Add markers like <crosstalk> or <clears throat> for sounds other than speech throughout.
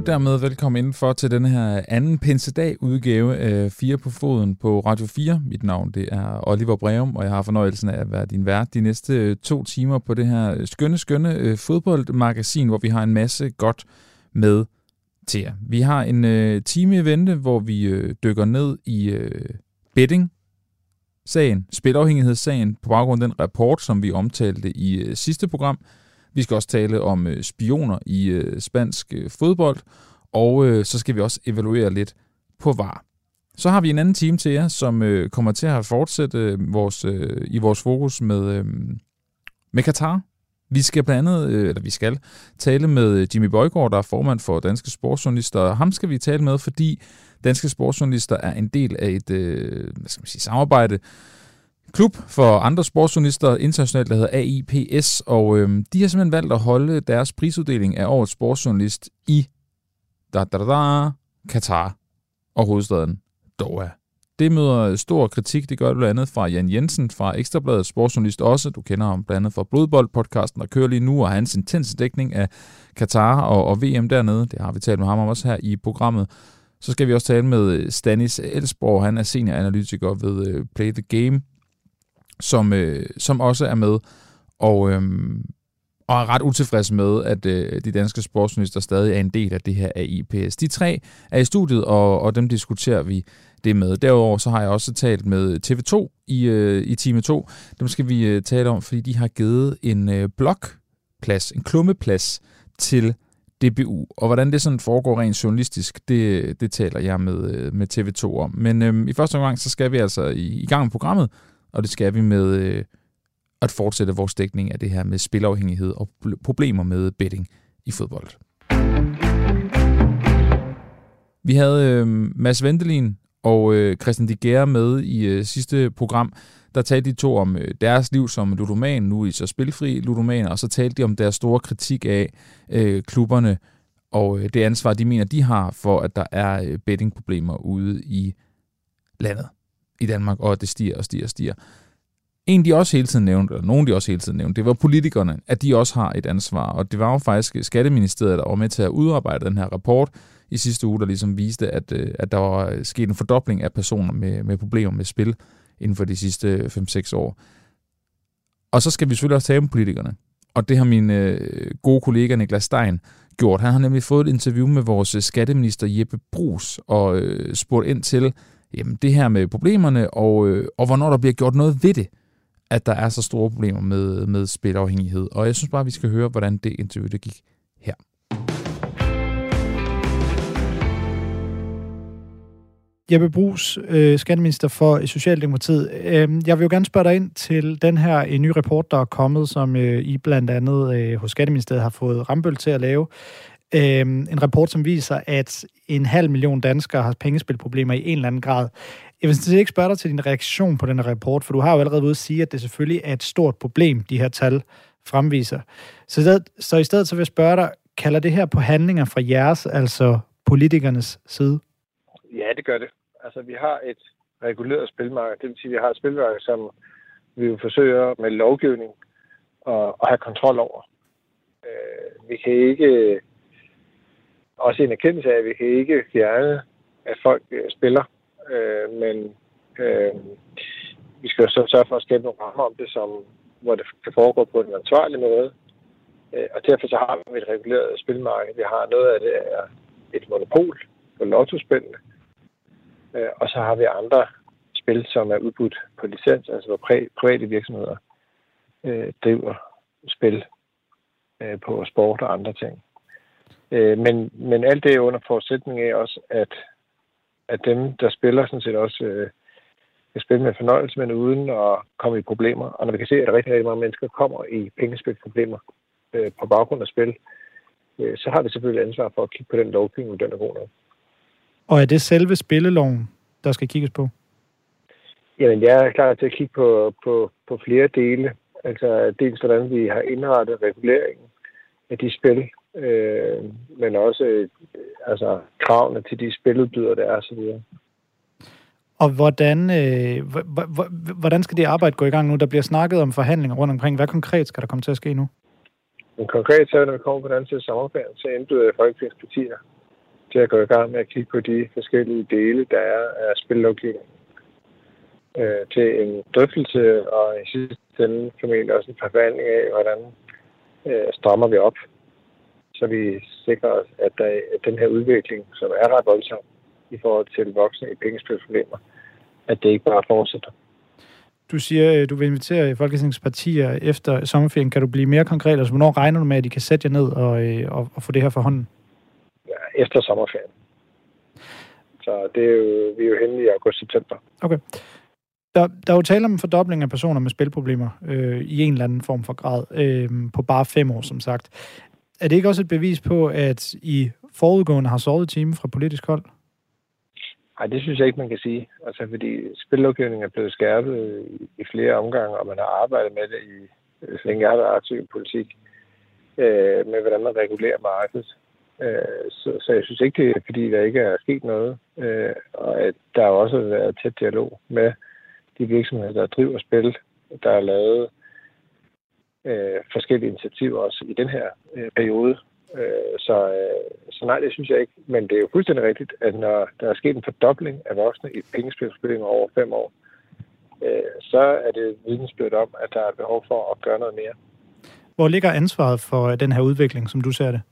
Og dermed velkommen indenfor til den her anden Pinsedag-udgave af Fire på Foden på Radio 4. Mit navn det er Oliver Breum, og jeg har fornøjelsen af at være din vært de næste øh, to timer på det her øh, skønne, skønne øh, fodboldmagasin, hvor vi har en masse godt med til jer. Vi har en øh, time i vente, hvor vi øh, dykker ned i øh, betting, sagen, spilafhængighedssagen, på baggrund af den rapport, som vi omtalte i øh, sidste program. Vi skal også tale om øh, spioner i øh, spansk øh, fodbold, og øh, så skal vi også evaluere lidt på VAR. Så har vi en anden time til jer, som øh, kommer til at fortsætte øh, vores, øh, i vores fokus med, øh, med Katar. Vi skal blandt andet, øh, eller vi skal, tale med Jimmy Bøjgaard, der er formand for Danske Sportsjournalister. Ham skal vi tale med, fordi Danske Sportsjournalister er en del af et øh, hvad skal man sige, samarbejde, klub for andre sportsjournalister internationalt, der hedder AIPS, og øh, de har simpelthen valgt at holde deres prisuddeling af årets sportsjournalist i da, da, da, da, Katar og hovedstaden Doha. Det møder stor kritik, det gør det blandt andet fra Jan Jensen fra Ekstrabladet Sportsjournalist også. Du kender ham blandt andet fra Blodbold-podcasten, der kører lige nu, og hans intense dækning af Katar og, og VM dernede. Det har vi talt med ham om også her i programmet. Så skal vi også tale med Stanis Elsborg, han er senioranalytiker ved øh, Play the Game, som, øh, som også er med, og, øh, og er ret utilfreds med, at øh, de danske sportsminister stadig er en del af det her AIPS. De tre er i studiet, og, og dem diskuterer vi det med. Derudover så har jeg også talt med TV2 i, øh, i time 2. Dem skal vi øh, tale om, fordi de har givet en øh, blokplads, en klummeplads til DBU. Og hvordan det sådan foregår rent journalistisk, det, det taler jeg med, øh, med TV2 om. Men øhm, i første omgang, så skal vi altså i, i gang med programmet, og det skal vi med øh, at fortsætte vores dækning af det her med spilafhængighed og problemer med betting i fodbold. Vi havde øh, Mads Vendelin og øh, Christian de Gere med i øh, sidste program. Der talte de to om øh, deres liv som ludoman, nu i så spilfri ludoman, og så talte de om deres store kritik af øh, klubberne og øh, det ansvar, de mener, de har for, at der er øh, bettingproblemer ude i landet i Danmark, og at det stiger og stiger og stiger. En, de også hele tiden nævnte, eller nogen, de også hele tiden nævnte, det var politikerne, at de også har et ansvar. Og det var jo faktisk Skatteministeriet, der var med til at udarbejde den her rapport i sidste uge, der ligesom viste, at, øh, at der var øh, sket en fordobling af personer med, med problemer med spil inden for de sidste øh, 5-6 år. Og så skal vi selvfølgelig også tale med politikerne. Og det har min øh, gode kollega Niklas Stein gjort. Han har nemlig fået et interview med vores skatteminister Jeppe Brugs og øh, spurgt ind til, jamen, det her med problemerne, og, øh, og hvornår der bliver gjort noget ved det, at der er så store problemer med, med spilafhængighed. Og jeg synes bare, vi skal høre, hvordan det interview det gik her. Jeppe Brugs, øh, skatteminister for Socialdemokratiet. Øh, jeg vil jo gerne spørge dig ind til den her øh, nye rapport, der er kommet, som øh, I blandt andet øh, hos Skatteministeriet har fået Rambøl til at lave. Øh, en rapport, som viser, at en halv million danskere har pengespilproblemer i en eller anden grad. Jeg vil sådan ikke spørge dig til din reaktion på den rapport, for du har jo allerede ude at sige, at det selvfølgelig er et stort problem, de her tal fremviser. Så, det, så i stedet så vil jeg spørge dig, kalder det her på handlinger fra jeres, altså politikernes side? Ja, det gør det. Altså, vi har et reguleret spilmarked. Det vil sige, at vi har et spilmarked, som vi forsøger med lovgivning at, at have kontrol over. Øh, vi kan ikke også en erkendelse af, at vi kan ikke fjerne, at folk øh, spiller, øh, men øh, vi skal jo så sørge for at skabe nogle rammer om det, som, hvor det kan foregå på en ansvarlig måde. Øh, og derfor så har vi et reguleret spilmarked. Vi har noget af det er et monopol på lottospillene, øh, og så har vi andre spil, som er udbudt på licens, altså hvor private virksomheder øh, driver spil øh, på sport og andre ting. Øh, men, men alt det er under forudsætning af også, at, at dem, der spiller, sådan set også øh, kan spille med fornøjelse, men uden at komme i problemer. Og når vi kan se, at rigtig, rigtig mange mennesker kommer i pengespilproblemer øh, på baggrund af spil, øh, så har vi selvfølgelig ansvar for at kigge på den lovgivning, den er god nok. Og er det selve spilleloven, der skal kigges på? Jamen, jeg er klar til at kigge på, på, på flere dele. Altså dels hvordan vi har indrettet reguleringen af de spil, øh, men også øh, altså, kravene til de spiludbydere, der er osv. Og hvordan, øh, hvordan skal det arbejde gå i gang nu? Der bliver snakket om forhandlinger rundt omkring. Hvad konkret skal der komme til at ske nu? Men konkret så, når vi kommer på den til sommerferien, så indbyder jeg Folketingets partier til at gå i gang med at kigge på de forskellige dele, der er af spillovgivningen. Øh, til en drøftelse og i sidste ende formentlig også en forvandling af, hvordan øh, strammer vi op, så vi sikrer os, at, der, at den her udvikling, som er ret voldsom i forhold til voksne i pengespilsproblemer, at det ikke bare fortsætter. Du siger, du vil invitere Folketingspartier efter sommerferien. Kan du blive mere konkret? Altså, hvornår regner du med, at de kan sætte jer ned og, øh, og, og få det her for hånden? Ja, efter sommerferien. Så det er jo, vi er jo henne i august-september. Okay. Der, der er jo tale om en fordobling af personer med spilproblemer øh, i en eller anden form for grad øh, på bare fem år, som sagt. Er det ikke også et bevis på, at I forudgående har sovet team fra politisk hold? Nej, det synes jeg ikke, man kan sige. Altså, fordi spillovgivningen er blevet skærpet i, i flere omgange, og man har arbejdet med det i, så længe jeg har været aktiv i politik, øh, med hvordan man regulerer markedet. Øh, så, så jeg synes ikke, det er fordi, der ikke er sket noget, øh, og at der har også været tæt dialog med de virksomheder, der driver spil, der er lavet øh, forskellige initiativer også i den her øh, periode. Øh, så, øh, så nej, det synes jeg ikke. Men det er jo fuldstændig rigtigt, at når der er sket en fordobling af voksne i pengespilsspillinger over fem år, øh, så er det vidensbyrd om, at der er behov for at gøre noget mere. Hvor ligger ansvaret for den her udvikling, som du ser det?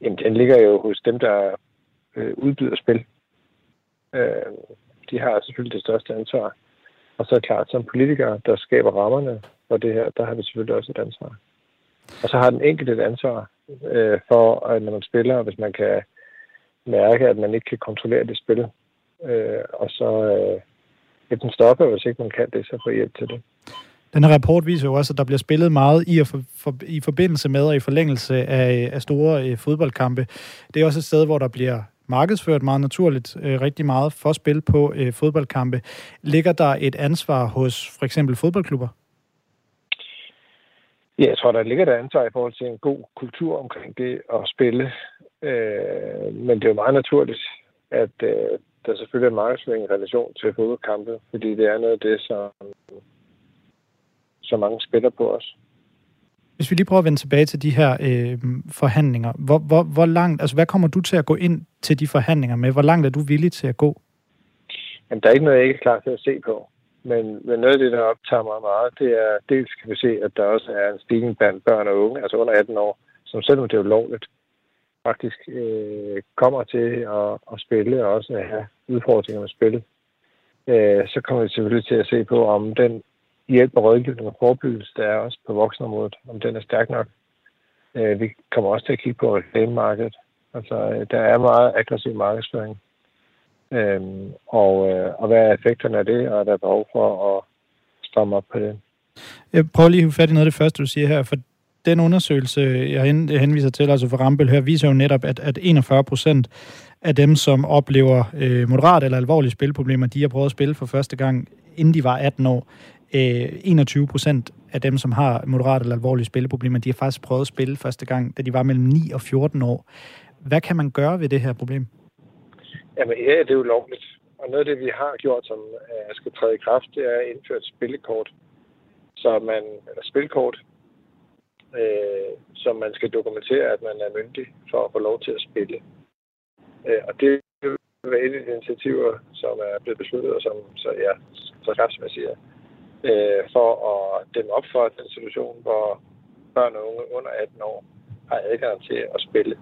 Jamen, den ligger jo hos dem, der øh, udbyder spil. Øh, de har selvfølgelig det største ansvar. Og så er det klart, som politikere, der skaber rammerne for det her, der har vi selvfølgelig også et ansvar. Og så har den enkelte et ansvar øh, for, at når man spiller, hvis man kan mærke, at man ikke kan kontrollere det spil, øh, og så øh, den stopper, hvis ikke man kan det, så få hjælp til det. Den her rapport viser jo også, at der bliver spillet meget i, for, for, i forbindelse med og i forlængelse af, af store øh, fodboldkampe. Det er også et sted, hvor der bliver markedsført meget naturligt øh, rigtig meget for spil på øh, fodboldkampe. Ligger der et ansvar hos for eksempel fodboldklubber? Ja, jeg tror, der ligger der ansvar i forhold til en god kultur omkring det at spille. Øh, men det er jo meget naturligt, at øh, der selvfølgelig er markedsføring i relation til fodboldkampe, fordi det er noget af det, som, som mange spiller på os. Hvis vi lige prøver at vende tilbage til de her øh, forhandlinger, hvor, hvor, hvor langt, altså hvad kommer du til at gå ind til de forhandlinger med? Hvor langt er du villig til at gå? Jamen, der er ikke noget, jeg ikke er klar til at se på. Men, men noget af det, der optager mig meget, det er, dels kan vi se, at der også er en stigning blandt børn og unge, altså under 18 år, som selvom det er ulovligt, faktisk øh, kommer til at, at spille og også at have udfordringer med spil. Øh, så kommer vi selvfølgelig til at se på, om den hjælp og rådgivning og forebyggelse, der er også på voksenområdet, om den er stærk nok. Øh, vi kommer også til at kigge på reklamemarkedet. Altså, øh, der er meget aggressiv markedsføring Øhm, og, øh, og hvad er effekterne af det, og er der behov for at stramme op på det? Jeg prøver lige at fat i noget af det første, du siger her, for den undersøgelse, jeg henviser til, altså for Rambøl her, viser jo netop, at, at 41 procent af dem, som oplever øh, moderat eller alvorlige spilproblemer, de har prøvet at spille for første gang, inden de var 18 år. Øh, 21 procent af dem, som har moderat eller alvorlige spilleproblemer, de har faktisk prøvet at spille første gang, da de var mellem 9 og 14 år. Hvad kan man gøre ved det her problem? Jamen, ja, det er jo lovligt. Og noget af det, vi har gjort, som uh, skal træde i kraft, det er at indføre et spillekort. Så man, eller spilkort, øh, som man skal dokumentere, at man er myndig for at få lov til at spille. Øh, og det er et af de initiativer, som er blevet besluttet, og som så, ja, så ret, som jeg siger, øh, for at dæmme op for den situation, hvor børn og unge under 18 år har adgang til at spille.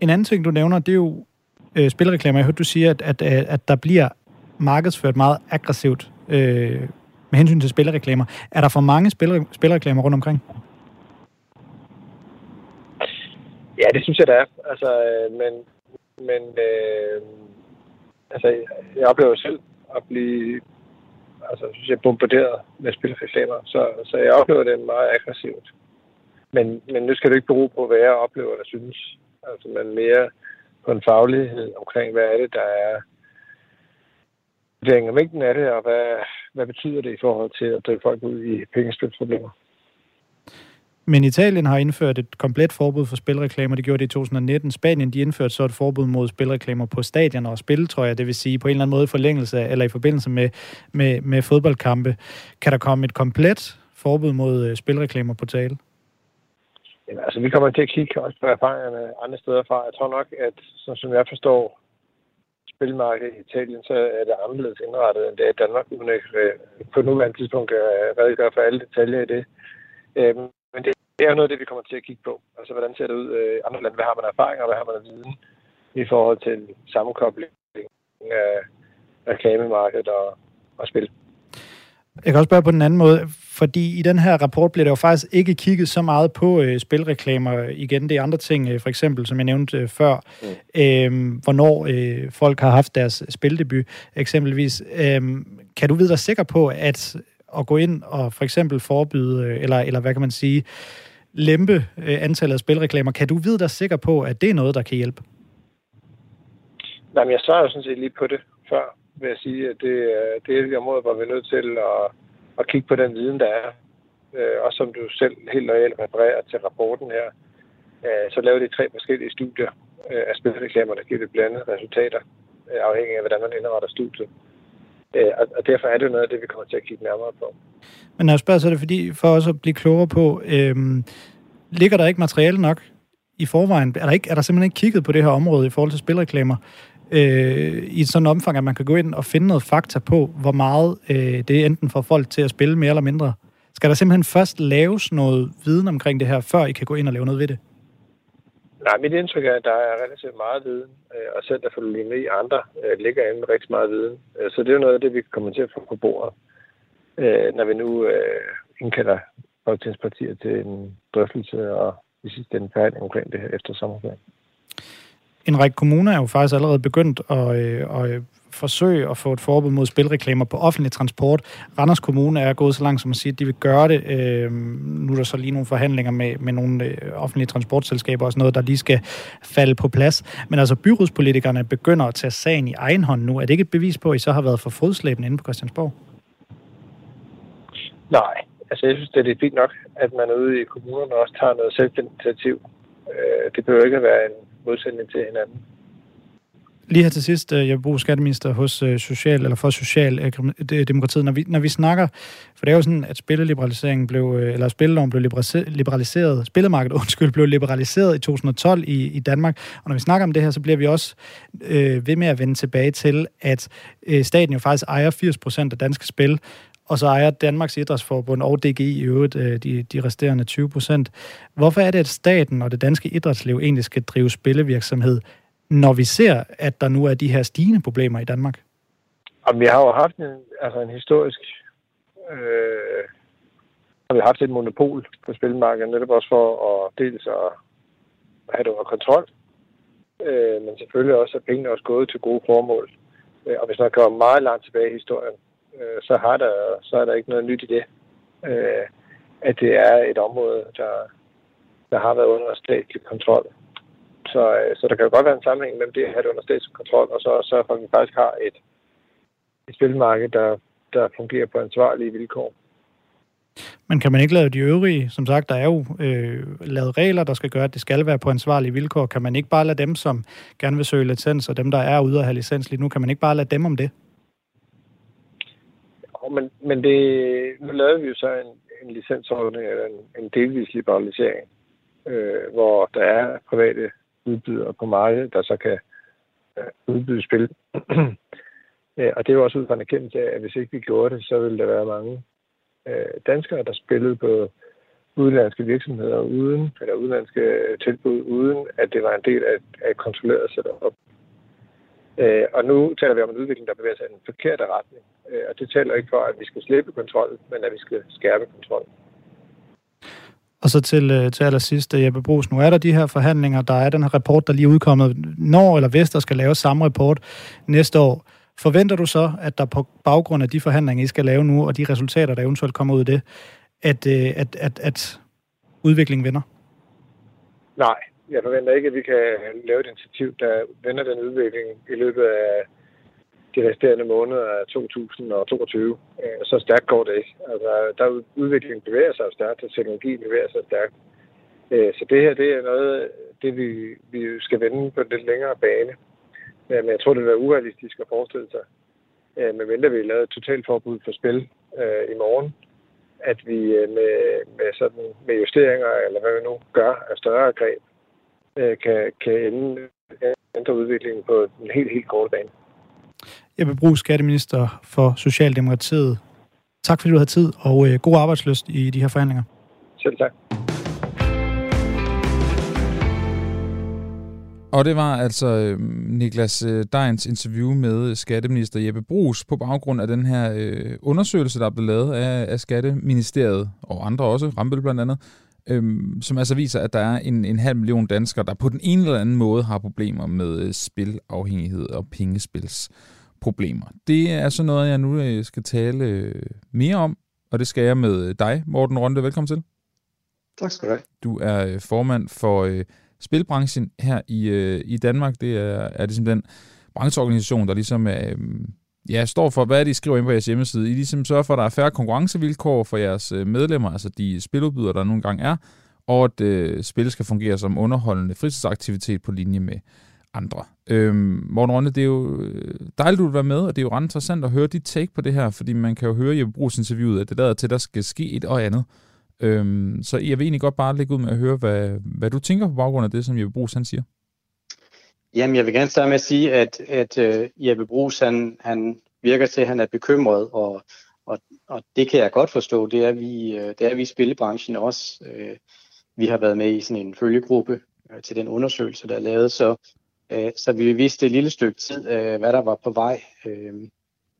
En anden ting, du nævner, det er jo øh, spilreklamer. Jeg hørte, du siger, at, at, at der bliver markedsført meget aggressivt øh, med hensyn til spilreklamer. Er der for mange spil, spilreklamer rundt omkring? Ja, det synes jeg, der er. Altså, øh, men men øh, altså, jeg oplever selv at blive altså, synes jeg, bombarderet med spilreklamer. Så, så jeg oplever det meget aggressivt. Men, men nu skal det ikke bero på, hvad jeg oplever eller synes. Altså, men mere på en faglighed omkring, hvad er det, der er vurderingen af mængden af det, og hvad, hvad betyder det i forhold til at drive folk ud i pengespilsproblemer. Men Italien har indført et komplet forbud for spilreklamer. Det gjorde det i 2019. Spanien de indførte så et forbud mod spilreklamer på stadioner og spiltrøjer, det vil sige på en eller anden måde i forlængelse eller i forbindelse med, med, med fodboldkampe. Kan der komme et komplet forbud mod øh, spilreklamer på tale? Jamen, altså, vi kommer til at kigge også på erfaringerne andre steder fra. Jeg tror nok, at sådan som jeg forstår spilmarkedet i Italien, så er det anderledes indrettet, end det er i Danmark, uden at øh, på nuværende tidspunkt øh, redegøre for alle detaljer i det. Øhm, men det er jo noget af det, vi kommer til at kigge på. Altså, hvordan ser det ud i øh, andre lande? Hvad har man erfaringer, og hvad har man af viden i forhold til sammenkobling af reklamemarkedet og, og spil? Jeg kan også spørge på den anden måde, fordi i den her rapport bliver der jo faktisk ikke kigget så meget på øh, spilreklamer igen. Det er andre ting, øh, for eksempel, som jeg nævnte øh, før, mm. øh, hvornår øh, folk har haft deres spildebut, eksempelvis. Øh, kan du vide dig sikker på, at at gå ind og for eksempel forbyde, øh, eller, eller hvad kan man sige, lempe øh, antallet af spilreklamer, kan du vide dig sikker på, at det er noget, der kan hjælpe? Jamen, jeg svarer jo sådan set lige på det før vil jeg sige, at det, øh, det er et område, hvor vi er nødt til at, at kigge på den viden, der er. Øh, og som du selv helt lojalt refererer til rapporten her, øh, så laver de tre forskellige studier øh, af spilreklamer, der giver det blandede resultater, øh, afhængig af, hvordan man indretter studiet. Øh, og derfor er det jo noget af det, vi kommer til at kigge nærmere på. Men når jeg spørger, så er det fordi, for os at blive klogere på, øhm, ligger der ikke materiale nok i forvejen? Er der, ikke, er der simpelthen ikke kigget på det her område i forhold til spilreklamer? øh, i sådan omfang, at man kan gå ind og finde noget fakta på, hvor meget øh, det enten får folk til at spille mere eller mindre. Skal der simpelthen først laves noget viden omkring det her, før I kan gå ind og lave noget ved det? Nej, mit indtryk er, at der er relativt meget viden, øh, og selv der for i andre øh, ligger inde med rigtig meget viden. Øh, så det er jo noget af det, vi kommer til at få på bordet, når vi nu indkalder folketingspartier til en drøftelse og i sidste ende færdig omkring det her efter sommerferien en række kommuner er jo faktisk allerede begyndt at, øh, at forsøge at få et forbud mod spilreklamer på offentlig transport. Randers Kommune er gået så langt som at sige, at de vil gøre det. Øh, nu er der så lige nogle forhandlinger med, med nogle øh, offentlige transportselskaber og sådan noget, der lige skal falde på plads. Men altså byrådspolitikerne begynder at tage sagen i egen hånd nu. Er det ikke et bevis på, at I så har været for fodslæbende inde på Christiansborg? Nej, altså jeg synes, det er fint nok, at man ude i kommunerne også tager noget selvinitiativ. Øh, det behøver ikke at være en modsætning til hinanden. Lige her til sidst, øh, jeg bruger skatteminister hos øh, Social, eller for Socialdemokratiet, øh, når vi, når vi snakker, for det er jo sådan, at spilleliberaliseringen blev, øh, eller spilleloven blev liberaliseret, spillemarkedet, <laughs> undskyld, blev liberaliseret i 2012 i, i Danmark, og når vi snakker om det her, så bliver vi også øh, ved med at vende tilbage til, at øh, staten jo faktisk ejer 80% af danske spil, og så ejer Danmarks Idrætsforbund og DGI i øvrigt de, de resterende 20 procent. Hvorfor er det, at staten og det danske idrætsliv egentlig skal drive spillevirksomhed, når vi ser, at der nu er de her stigende problemer i Danmark? Jamen, vi har jo haft en, altså en historisk... Øh, har vi haft et monopol på spilmarkedet, netop også for at dels at have det under kontrol, øh, men selvfølgelig også, at pengene også gået til gode formål. Øh, og hvis man kommer meget langt tilbage i historien, øh, så, har der, så er der ikke noget nyt i det. Øh, at det er et område, der, der har været under statlig kontrol. Så, øh, så der kan jo godt være en sammenhæng mellem det at have det under statslig kontrol, og så sørge for, at vi faktisk har et, et spilmarked, der, der fungerer på ansvarlige vilkår. Men kan man ikke lave de øvrige? Som sagt, der er jo øh, lavet regler, der skal gøre, at det skal være på ansvarlige vilkår. Kan man ikke bare lade dem, som gerne vil søge licens, og dem, der er ude og have licens lige nu, kan man ikke bare lade dem om det? men, men det, nu lavede vi jo så en, en licensordning, eller en, en delvis liberalisering, øh, hvor der er private udbydere på markedet, der så kan øh, udbyde spil. <clears throat> Øh, og det er jo også ud fra en erkendelse af, at hvis ikke vi gjorde det, så ville der være mange øh, danskere, der spillede på udenlandske virksomheder uden, eller udenlandske tilbud, uden at det var en del af, af et kontrolleret setup. Øh, og nu taler vi om en udvikling, der bevæger sig i den forkerte retning. Øh, og det taler ikke for, at vi skal slippe kontrollen, men at vi skal skærpe kontrollen. Og så til, øh, til allersidst, øh, Jeppe Brugs, nu er der de her forhandlinger, der er den her rapport, der lige er udkommet. Når eller hvis der skal lave samme rapport næste år, forventer du så, at der på baggrund af de forhandlinger, I skal lave nu, og de resultater, der eventuelt kommer ud af det, at, øh, at, at, at udviklingen vinder? Nej, jeg forventer ikke, at vi kan lave et initiativ, der vender den udvikling i løbet af de resterende måneder af 2022. Øh, så stærkt går det ikke. Altså, der udviklingen bevæger sig stærkt, og teknologien bevæger sig stærkt. Øh, så det her, det er noget, det vi, vi skal vende på en lidt længere bane. Øh, men jeg tror, det vil være urealistisk at forestille sig, øh, medmindre vi lavede et totalt forbud for spil øh, i morgen, at vi øh, med, med, sådan, med justeringer, eller hvad vi nu gør af større greb, øh, kan, kan ende, ændre udviklingen på en helt, helt kort bane. Jeg vil bruge skatteminister for Socialdemokratiet. Tak fordi du havde tid, og øh, god arbejdsløst i de her forhandlinger. Selv tak. Og det var altså øh, Niklas øh, Dejns interview med skatteminister Jeppe Brugs på baggrund af den her øh, undersøgelse, der er blevet lavet af, af Skatteministeriet, og andre også, Rambøl blandt andet, som altså viser, at der er en, en halv million danskere, der på den ene eller anden måde har problemer med øh, spilafhængighed og pengespilsproblemer. Det er så noget, jeg nu øh, skal tale øh, mere om, og det skal jeg med dig, Morten Ronde. Velkommen til. Tak skal du have. Du er øh, formand for... Øh, spilbranchen her i, øh, i Danmark. Det er, er ligesom den brancheorganisation, der ligesom er, øh, ja, står for, hvad det, I skriver ind på jeres hjemmeside. I ligesom sørger for, at der er færre konkurrencevilkår for jeres øh, medlemmer, altså de spiludbydere, der nogle gange er, og at øh, spil skal fungere som underholdende fritidsaktivitet på linje med andre. Øhm, Morten Rønne, det er jo øh, dejligt, at du vil være med, og det er jo ret interessant at høre dit take på det her, fordi man kan jo høre i Brugs interviewet, at det lader til, at der skal ske et og andet. Øhm, så jeg vil egentlig godt bare lægge ud med at høre, hvad, hvad du tænker på baggrund af det, som Jeppe Brugs han siger. Jamen, jeg vil gerne starte med at sige, at, at uh, Jeppe Brugs, han, han virker til, at han er bekymret, og, og, og det kan jeg godt forstå. Det er vi, øh, det er vi i spillebranchen også. Uh, vi har været med i sådan en følgegruppe til den undersøgelse, der er lavet, så, uh, så vi vidste et lille stykke tid, uh, hvad der var på vej. Uh,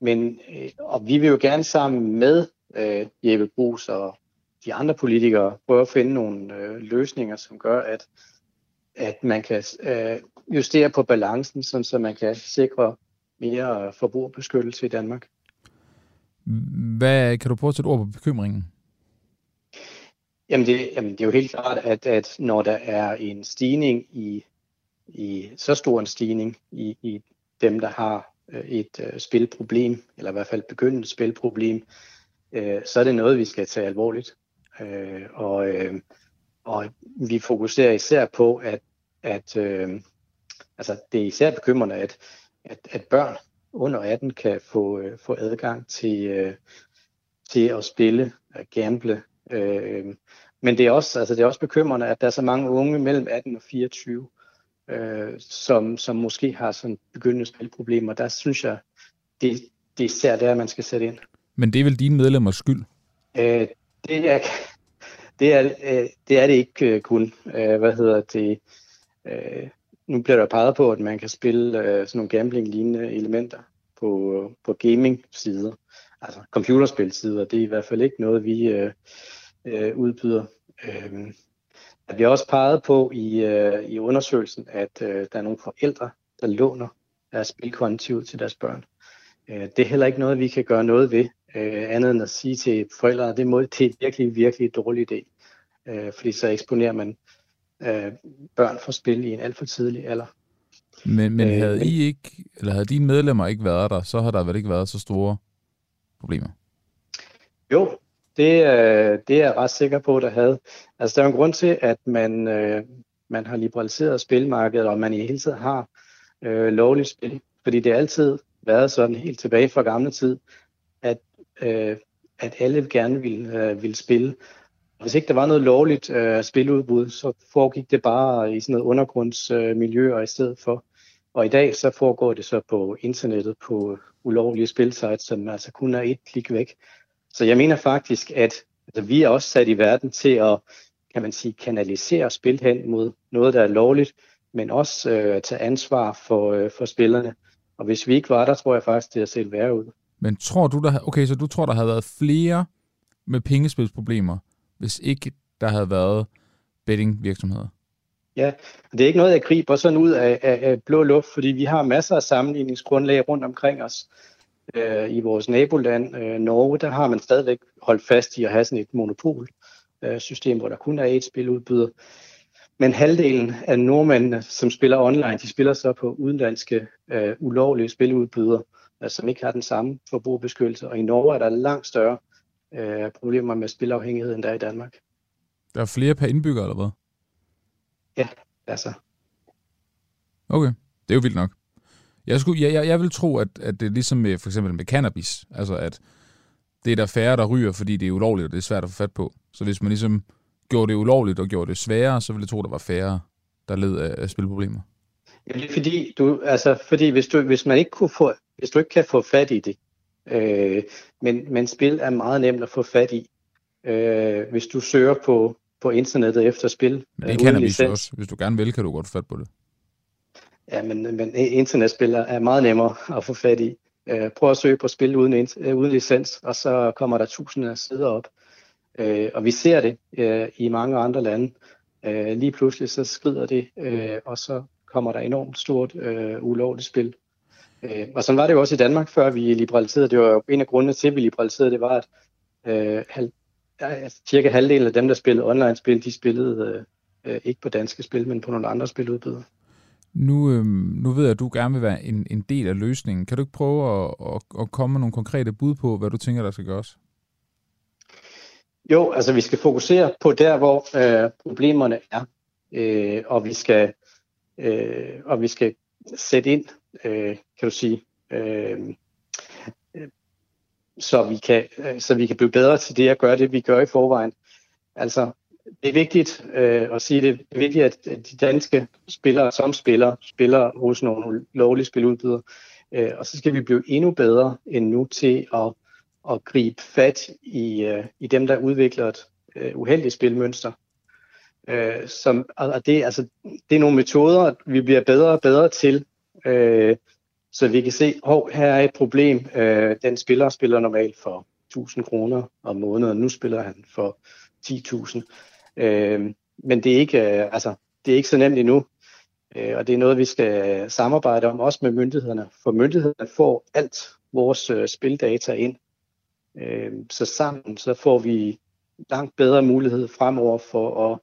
men, uh, og vi vil jo gerne sammen med uh, Jeppe Brugs og de andre politikere prøver at finde nogle øh, løsninger, som gør, at, at man kan øh, justere på balancen, sådan, så man kan sikre mere forbrugerbeskyttelse i Danmark. Hvad kan du prøve at sætte ord på bekymringen? Jamen det, jamen det er jo helt klart, at, at når der er en stigning i, i så stor en stigning i, i dem, der har øh, et øh, spilproblem, eller i hvert fald begyndende spilproblem, øh, så er det noget, vi skal tage alvorligt. Øh, og, øh, og vi fokuserer især på, at, at øh, altså det er især bekymrende, at, at, at børn under 18 kan få, øh, få adgang til, øh, til at spille, og gamble. Øh, men det er, også, altså det er også bekymrende, at der er så mange unge mellem 18 og 24, øh, som, som måske har sådan begyndende spilproblemer. Der synes jeg, det, det er især der, man skal sætte ind. Men det er vel dine medlemmers skyld? Øh, det er, <laughs> det er, øh, det er det ikke øh, kun. Øh, hvad hedder det? Øh, nu bliver der peget på, at man kan spille øh, sådan nogle gambling-lignende elementer på, på gaming-sider, altså computerspil-sider. Det er i hvert fald ikke noget, vi øh, øh, udbyder. Øh, der bliver også peget på i, øh, i undersøgelsen, at øh, der er nogle forældre, der låner deres spilkonti ud til deres børn. Øh, det er heller ikke noget, vi kan gøre noget ved øh, andet end at sige til forældre, at det, må, det er virkelig, virkelig dårlig idé. Øh, fordi så eksponerer man øh, børn for spil i en alt for tidlig alder. Men, men havde øh, I ikke, eller havde dine medlemmer ikke været der, så har der vel ikke været så store problemer? Jo, det, øh, det er jeg ret sikker på, der havde. Altså, der er en grund til, at man, øh, man har liberaliseret spilmarkedet, og man i hele tiden har øh, lovligt spil. Fordi det har altid været sådan helt tilbage fra gamle tid, at øh, at alle gerne ville, øh, ville spille. Hvis ikke der var noget lovligt øh, spiludbud, så foregik det bare i sådan noget undergrundsmiljøer øh, i stedet for. Og i dag så foregår det så på internettet på ulovlige spilsites, som altså kun er et klik væk. Så jeg mener faktisk, at altså, vi er også sat i verden til at kan man sige, kanalisere spil hen mod noget, der er lovligt, men også øh, tage ansvar for, øh, for spillerne. Og hvis vi ikke var der, tror jeg faktisk, det er set værre ud. Men tror du, der okay, så du tror, der havde været flere med pengespilsproblemer, hvis ikke der havde været bettingvirksomheder? Ja, det er ikke noget, jeg griber sådan ud af, af, af blå luft, fordi vi har masser af sammenligningsgrundlag rundt omkring os. Øh, I vores naboland, øh, Norge, der har man stadigvæk holdt fast i at have sådan et monopolsystem, øh, hvor der kun er et spiludbyder. Men halvdelen af nordmændene, som spiller online, de spiller så på udenlandske øh, ulovlige spiludbydere altså, som ikke har den samme forbrugerbeskyttelse. Og i Norge er der langt større øh, problemer med spilafhængighed, end der er i Danmark. Der er flere per indbygger, eller hvad? Ja, altså. Okay, det er jo vildt nok. Jeg, skulle, jeg, jeg, jeg vil tro, at, at det er ligesom med, for eksempel med cannabis, altså at det er der færre, der ryger, fordi det er ulovligt, og det er svært at få fat på. Så hvis man ligesom gjorde det ulovligt og gjorde det sværere, så ville jeg tro, der var færre, der led af, af spilproblemer. Ja, det er fordi, du, altså, fordi hvis, du, hvis man ikke kunne få, hvis du ikke kan få fat i det, øh, men, men spil er meget nemt at få fat i, øh, hvis du søger på, på internettet efter spil. Men det kan vi også. Hvis du gerne vil, kan du godt få fat på det. Ja, men, men internetspil er meget nemmere at få fat i. Øh, prøv at søge på spil uden, øh, uden licens, og så kommer der tusinder af sider op. Øh, og vi ser det øh, i mange andre lande. Øh, lige pludselig så skrider det, øh, og så kommer der enormt stort øh, ulovligt spil. Øh, og sådan var det jo også i Danmark, før vi liberaliserede. Det var jo en af grundene til, at vi liberaliserede, det var, at øh, halv, altså, cirka halvdelen af dem, der spillede online-spil, de spillede øh, øh, ikke på danske spil, men på nogle andre spiludbydere. Nu, øh, nu ved jeg, at du gerne vil være en, en del af løsningen. Kan du ikke prøve at, at, at komme med nogle konkrete bud på, hvad du tænker, der skal gøres? Jo, altså vi skal fokusere på der, hvor øh, problemerne er, øh, og vi skal øh, og vi skal sætte ind, øh, kan du sige, øh, så vi kan øh, så vi kan blive bedre til det at gøre det, vi gør i forvejen. Altså det er vigtigt øh, at sige, det er vigtigt, at de danske spillere, som spiller, spiller hos nogle lovlige spiludbydere. Øh, og så skal vi blive endnu bedre end nu til at, at gribe fat i, øh, i dem, der udvikler et øh, uheldigt spilmønster. Øh, som, og det, altså, det er nogle metoder, vi bliver bedre og bedre til, øh, så vi kan se, at her er et problem. Øh, den spiller spiller normalt for 1000 kroner om måneden, nu spiller han for 10.000. Øh, men det er, ikke, øh, altså, det er ikke så nemt endnu, øh, og det er noget, vi skal samarbejde om, også med myndighederne. For myndighederne får alt vores øh, spildata ind. Øh, så sammen så får vi langt bedre mulighed fremover for at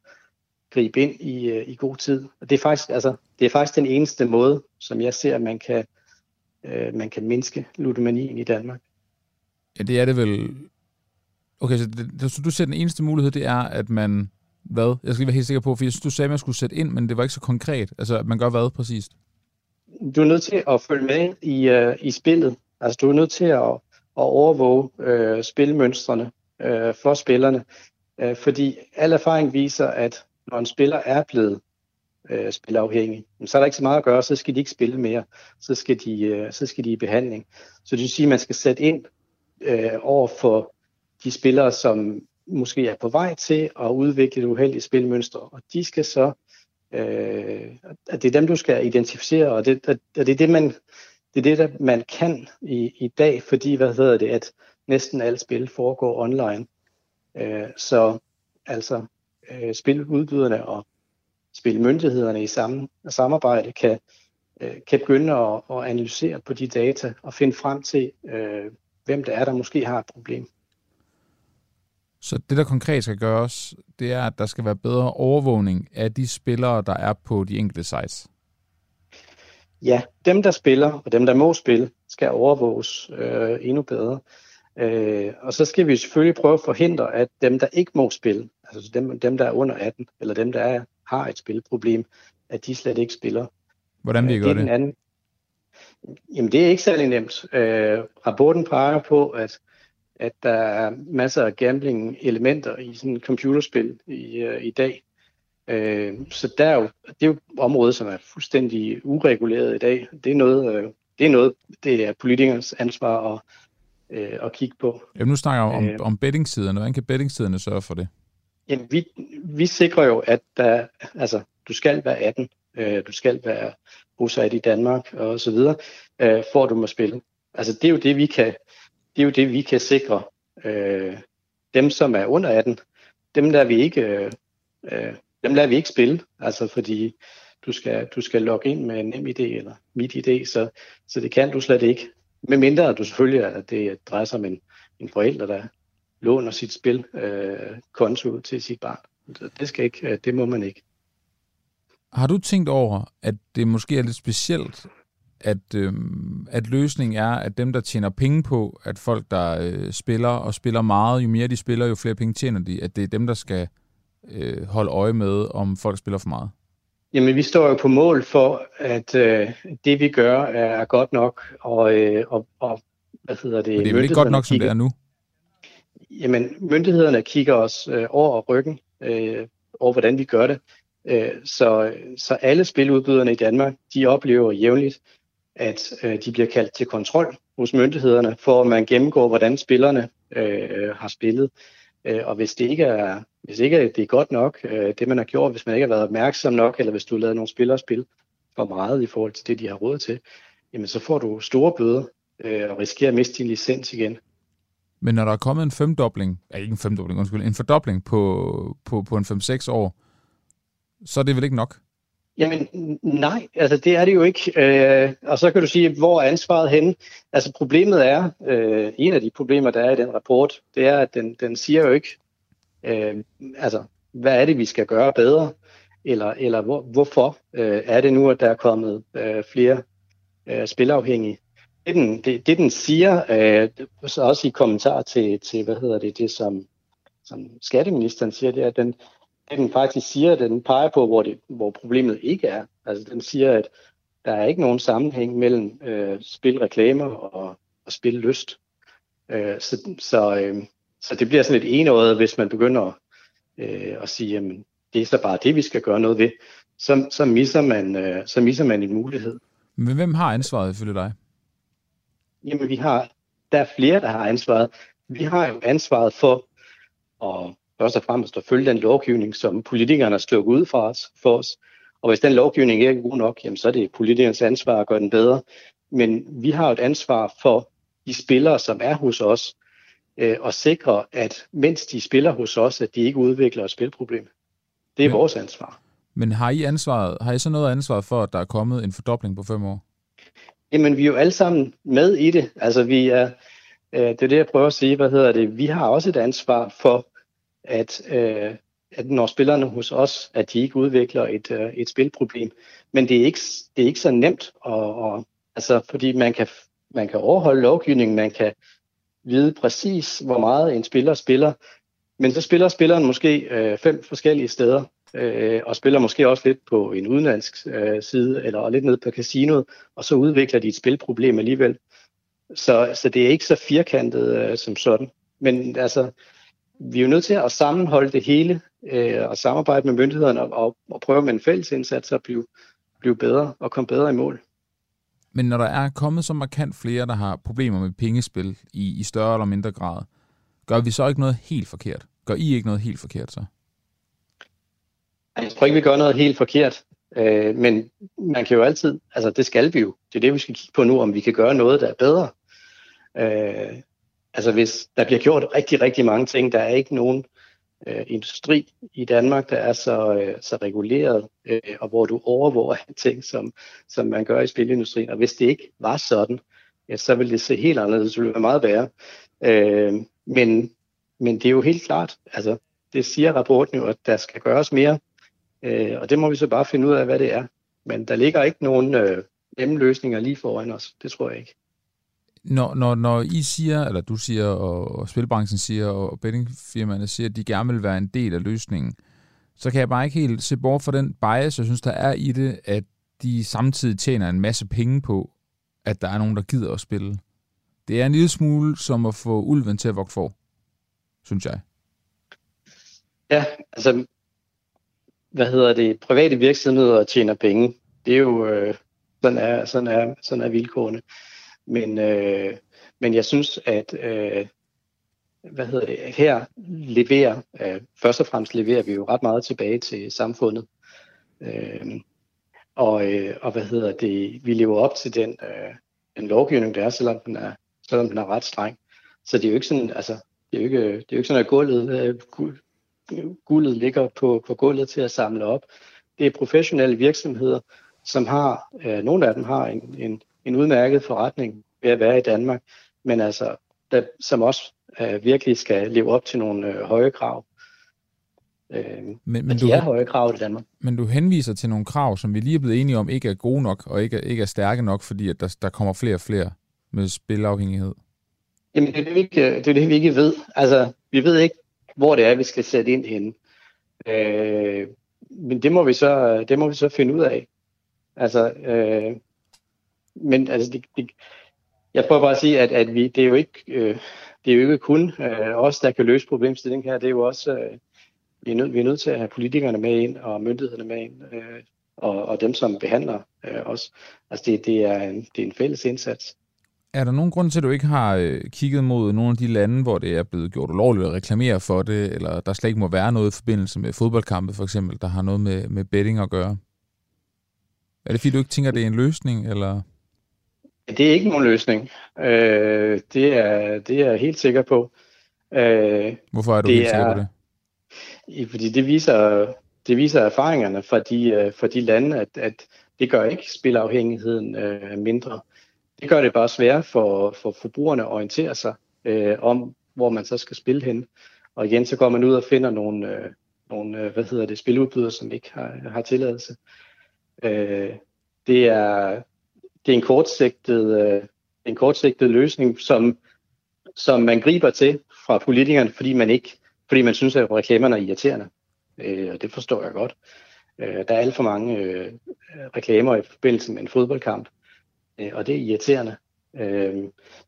gribe ind i, øh, i god tid. Og det er, faktisk, altså, det er faktisk den eneste måde, som jeg ser, at man kan, øh, man kan mindske ludomanien i Danmark. Ja, det er det vel. Okay, så, det, så du ser den eneste mulighed, det er, at man hvad? Jeg skal lige være helt sikker på, for jeg synes, du sagde, at man skulle sætte ind, men det var ikke så konkret. Altså, man gør hvad præcist? Du er nødt til at følge med i, uh, i spillet. Altså, du er nødt til at, at overvåge uh, spilmønstrene uh, for spillerne. Uh, fordi al erfaring viser, at når en spiller er blevet uh, spilafhængig, så er der ikke så meget at gøre, så skal de ikke spille mere. Så skal de, uh, så skal de i behandling. Så det vil sige, at man skal sætte ind uh, over for de spillere, som måske er på vej til at udvikle et uheldigt spilmønster, og de skal så, øh, at det er dem, du skal identificere, og det, at, det er det, man, det er det, der man kan i, i dag, fordi, hvad hedder det, at næsten alt spil foregår online. Øh, så altså, øh, spiludbyderne og spilmyndighederne i samme, samarbejde kan, øh, kan begynde at, at analysere på de data og finde frem til, øh, hvem det er, der måske har et problem. Så det, der konkret skal gøres, det er, at der skal være bedre overvågning af de spillere, der er på de enkelte sites. Ja, dem, der spiller, og dem, der må spille, skal overvåges øh, endnu bedre. Øh, og så skal vi selvfølgelig prøve at forhindre, at dem, der ikke må spille, altså dem, dem der er under 18, eller dem, der er, har et spilproblem, at de slet ikke spiller. Hvordan vil I gøre det? Anden... Jamen, det er ikke særlig nemt. Øh, rapporten peger på, at at der er masser af gambling-elementer i sådan computerspil i, uh, i dag. Uh, så der er jo, det er jo et område, som er fuldstændig ureguleret i dag. Det er noget, uh, det er, noget, det er politikernes ansvar at, uh, at kigge på. Jamen, nu snakker jeg om, uh, om bettingsiderne. Hvordan kan bettingsiderne sørge for det? Jamen, vi, vi sikrer jo, at der, altså, du skal være 18, uh, du skal være bosat i Danmark og så videre, uh, for at du må spille. Altså, det er jo det, vi kan det er jo det, vi kan sikre. Øh, dem, som er under 18, dem lader vi ikke, øh, øh, dem lader vi ikke spille, altså fordi du skal, du skal logge ind med en NemID eller MitID, så, så det kan du slet ikke. Med mindre at du selvfølgelig, at det drejer sig om en, en forælder, der låner sit spil øh, konto til sit barn. Det, skal ikke, øh, det må man ikke. Har du tænkt over, at det måske er lidt specielt, at, øh, at løsningen er, at dem, der tjener penge på, at folk, der øh, spiller og spiller meget, jo mere de spiller, jo flere penge tjener de, at det er dem, der skal øh, holde øje med, om folk spiller for meget? Jamen, vi står jo på mål for, at øh, det, vi gør, er godt nok, og, øh, og, og hvad hedder det? Men det er vel ikke godt nok, som det er nu? jamen, myndighederne kigger os øh, over ryggen, øh, over hvordan vi gør det. Øh, så, så alle spiludbyderne i Danmark, de oplever jævnligt, at øh, de bliver kaldt til kontrol hos myndighederne, for at man gennemgår, hvordan spillerne øh, har spillet. Øh, og hvis det ikke er, hvis ikke det er godt nok, øh, det man har gjort, hvis man ikke har været opmærksom nok, eller hvis du har lavet nogle spillere spil for meget i forhold til det, de har råd til, jamen så får du store bøder øh, og risikerer at miste din licens igen. Men når der er kommet en femdobling, ja, ikke en femdobling, undskyld, en fordobling på, på, på en 5-6 år, så er det vel ikke nok? Jamen nej, altså det er det jo ikke. Øh, og så kan du sige, hvor er ansvaret henne? Altså problemet er, øh, en af de problemer, der er i den rapport, det er, at den, den siger jo ikke, øh, altså hvad er det, vi skal gøre bedre? Eller, eller hvor, hvorfor øh, er det nu, at der er kommet øh, flere øh, spilafhængige? Det den, det, det den siger, øh, så også i kommentar til, til hvad hedder det, det som, som skatteministeren siger, det er, at den, det den faktisk siger, den peger på, hvor, det, hvor problemet ikke er. Altså den siger, at der er ikke nogen sammenhæng mellem øh, spilreklamer og, og spillyst. Øh, så, så, øh, så det bliver sådan et enøjet, hvis man begynder øh, at sige, jamen det er så bare det, vi skal gøre noget ved. Så, så, misser, man, øh, så misser man en mulighed. Men hvem har ansvaret ifølge dig? Jamen vi har, der er flere, der har ansvaret. Vi har jo ansvaret for at først og fremmest at følge den lovgivning, som politikerne har stukket ud for os, for os. Og hvis den lovgivning ikke er god nok, jamen, så er det politikernes ansvar at gøre den bedre. Men vi har et ansvar for de spillere, som er hos os, øh, og sikre, at mens de spiller hos os, at de ikke udvikler et spilproblem. Det er men, vores ansvar. Men har I, ansvaret, har I så noget ansvar for, at der er kommet en fordobling på fem år? Jamen, vi er jo alle sammen med i det. Altså, vi er, øh, det er det, jeg prøver at sige. Hvad hedder det? Vi har også et ansvar for at, øh, at når spillerne hos os, at de ikke udvikler et, øh, et spilproblem. Men det er ikke, det er ikke så nemt, og, og, altså, fordi man kan, man kan overholde lovgivningen, man kan vide præcis, hvor meget en spiller spiller, men så spiller spilleren måske øh, fem forskellige steder, øh, og spiller måske også lidt på en udenlandsk øh, side, eller lidt ned på casinoet, og så udvikler de et spilproblem alligevel. Så, så det er ikke så firkantet øh, som sådan. Men altså, vi er jo nødt til at sammenholde det hele øh, og samarbejde med myndighederne og, og, og prøve med en fælles indsats at blive, blive bedre og komme bedre i mål. Men når der er kommet så markant flere, der har problemer med pengespil i, i større eller mindre grad, gør vi så ikke noget helt forkert? Gør I ikke noget helt forkert så? Jeg tror ikke, vi gør noget helt forkert. Øh, men man kan jo altid, altså det skal vi jo. Det er det, vi skal kigge på nu, om vi kan gøre noget, der er bedre. Øh, altså hvis der bliver gjort rigtig, rigtig mange ting, der er ikke nogen øh, industri i Danmark, der er så, øh, så reguleret, øh, og hvor du overvåger <laughs> ting, som, som man gør i spilindustrien. Og hvis det ikke var sådan, ja, så ville det se helt anderledes, det ville være meget værre. Øh, men, men det er jo helt klart, altså det siger rapporten jo, at der skal gøres mere, øh, og det må vi så bare finde ud af, hvad det er. Men der ligger ikke nogen øh, nemme løsninger lige foran os, det tror jeg ikke. Når, når, når I siger, eller du siger, og, og spilbranchen siger, og bettingfirmaerne siger, at de gerne vil være en del af løsningen, så kan jeg bare ikke helt se bort fra den bias, jeg synes, der er i det, at de samtidig tjener en masse penge på, at der er nogen, der gider at spille. Det er en lille smule som at få ulven til at vokse for, synes jeg. Ja, altså, hvad hedder det, private virksomheder tjener penge. Det er jo, øh, sådan er, sådan er, sådan er vilkårene. Men, øh, men jeg synes, at øh, hvad hedder det, her leverer, øh, først og fremmest leverer vi jo ret meget tilbage til samfundet. Øh, og, øh, og hvad hedder det, vi lever op til den, øh, den lovgivning, der er, selvom den er, selvom den er ret streng. Så det er jo ikke sådan, altså, det er jo ikke, det er jo ikke sådan, at gulvet, øh, guldet ligger på, på gulvet til at samle op. Det er professionelle virksomheder, som har, øh, nogle af dem har en, en, en udmærket forretning ved at være i Danmark, men altså, der, som også øh, virkelig skal leve op til nogle øh, høje krav. Øh, men, men de du, er høje krav i Danmark. Men du henviser til nogle krav, som vi lige er blevet enige om, ikke er gode nok, og ikke, ikke er stærke nok, fordi at der, der kommer flere og flere med spilafhængighed. Jamen, det er det, vi ikke, det er det, vi ikke ved. Altså, vi ved ikke, hvor det er, vi skal sætte ind henne. Øh, men det må vi så, det må vi så finde ud af. Altså, øh, men altså, det, det, jeg prøver bare at sige, at, at vi, det er jo ikke, øh, det er jo ikke kun øh, os, der kan løse problemstillingen her. Det er jo også, øh, vi, er nød, vi er nødt til at have politikerne med ind, og myndighederne med ind, øh, og, og dem, som behandler øh, os. Altså det, det, er en, det er en fælles indsats. Er der nogen grund til, at du ikke har øh, kigget mod nogle af de lande, hvor det er blevet gjort ulovligt at reklamere for det, eller der slet ikke må være noget i forbindelse med fodboldkampe for eksempel, der har noget med, med betting at gøre? Er det fordi, du ikke tænker, at det er en løsning, eller... Det er ikke nogen løsning. Øh, det, er, det er jeg helt sikker på. Øh, Hvorfor er du helt sikker på det? Fordi det viser, det viser erfaringerne fra de, øh, fra de lande, at, at det gør ikke spilafhængigheden øh, mindre. Det gør det bare svært for, for forbrugerne at orientere sig øh, om, hvor man så skal spille hen. Og igen, så går man ud og finder nogle, øh, nogle øh, hvad hedder det, spiludbydere, som ikke har, har tilladelse. Øh, det, er, det er en kortsigtet, øh, en kortsigtet løsning, som, som man griber til fra politikerne, fordi man ikke fordi man synes, at reklamerne er irriterende. Øh, og det forstår jeg godt. Øh, der er alt for mange øh, reklamer i forbindelse med en fodboldkamp, øh, og det er irriterende. Øh,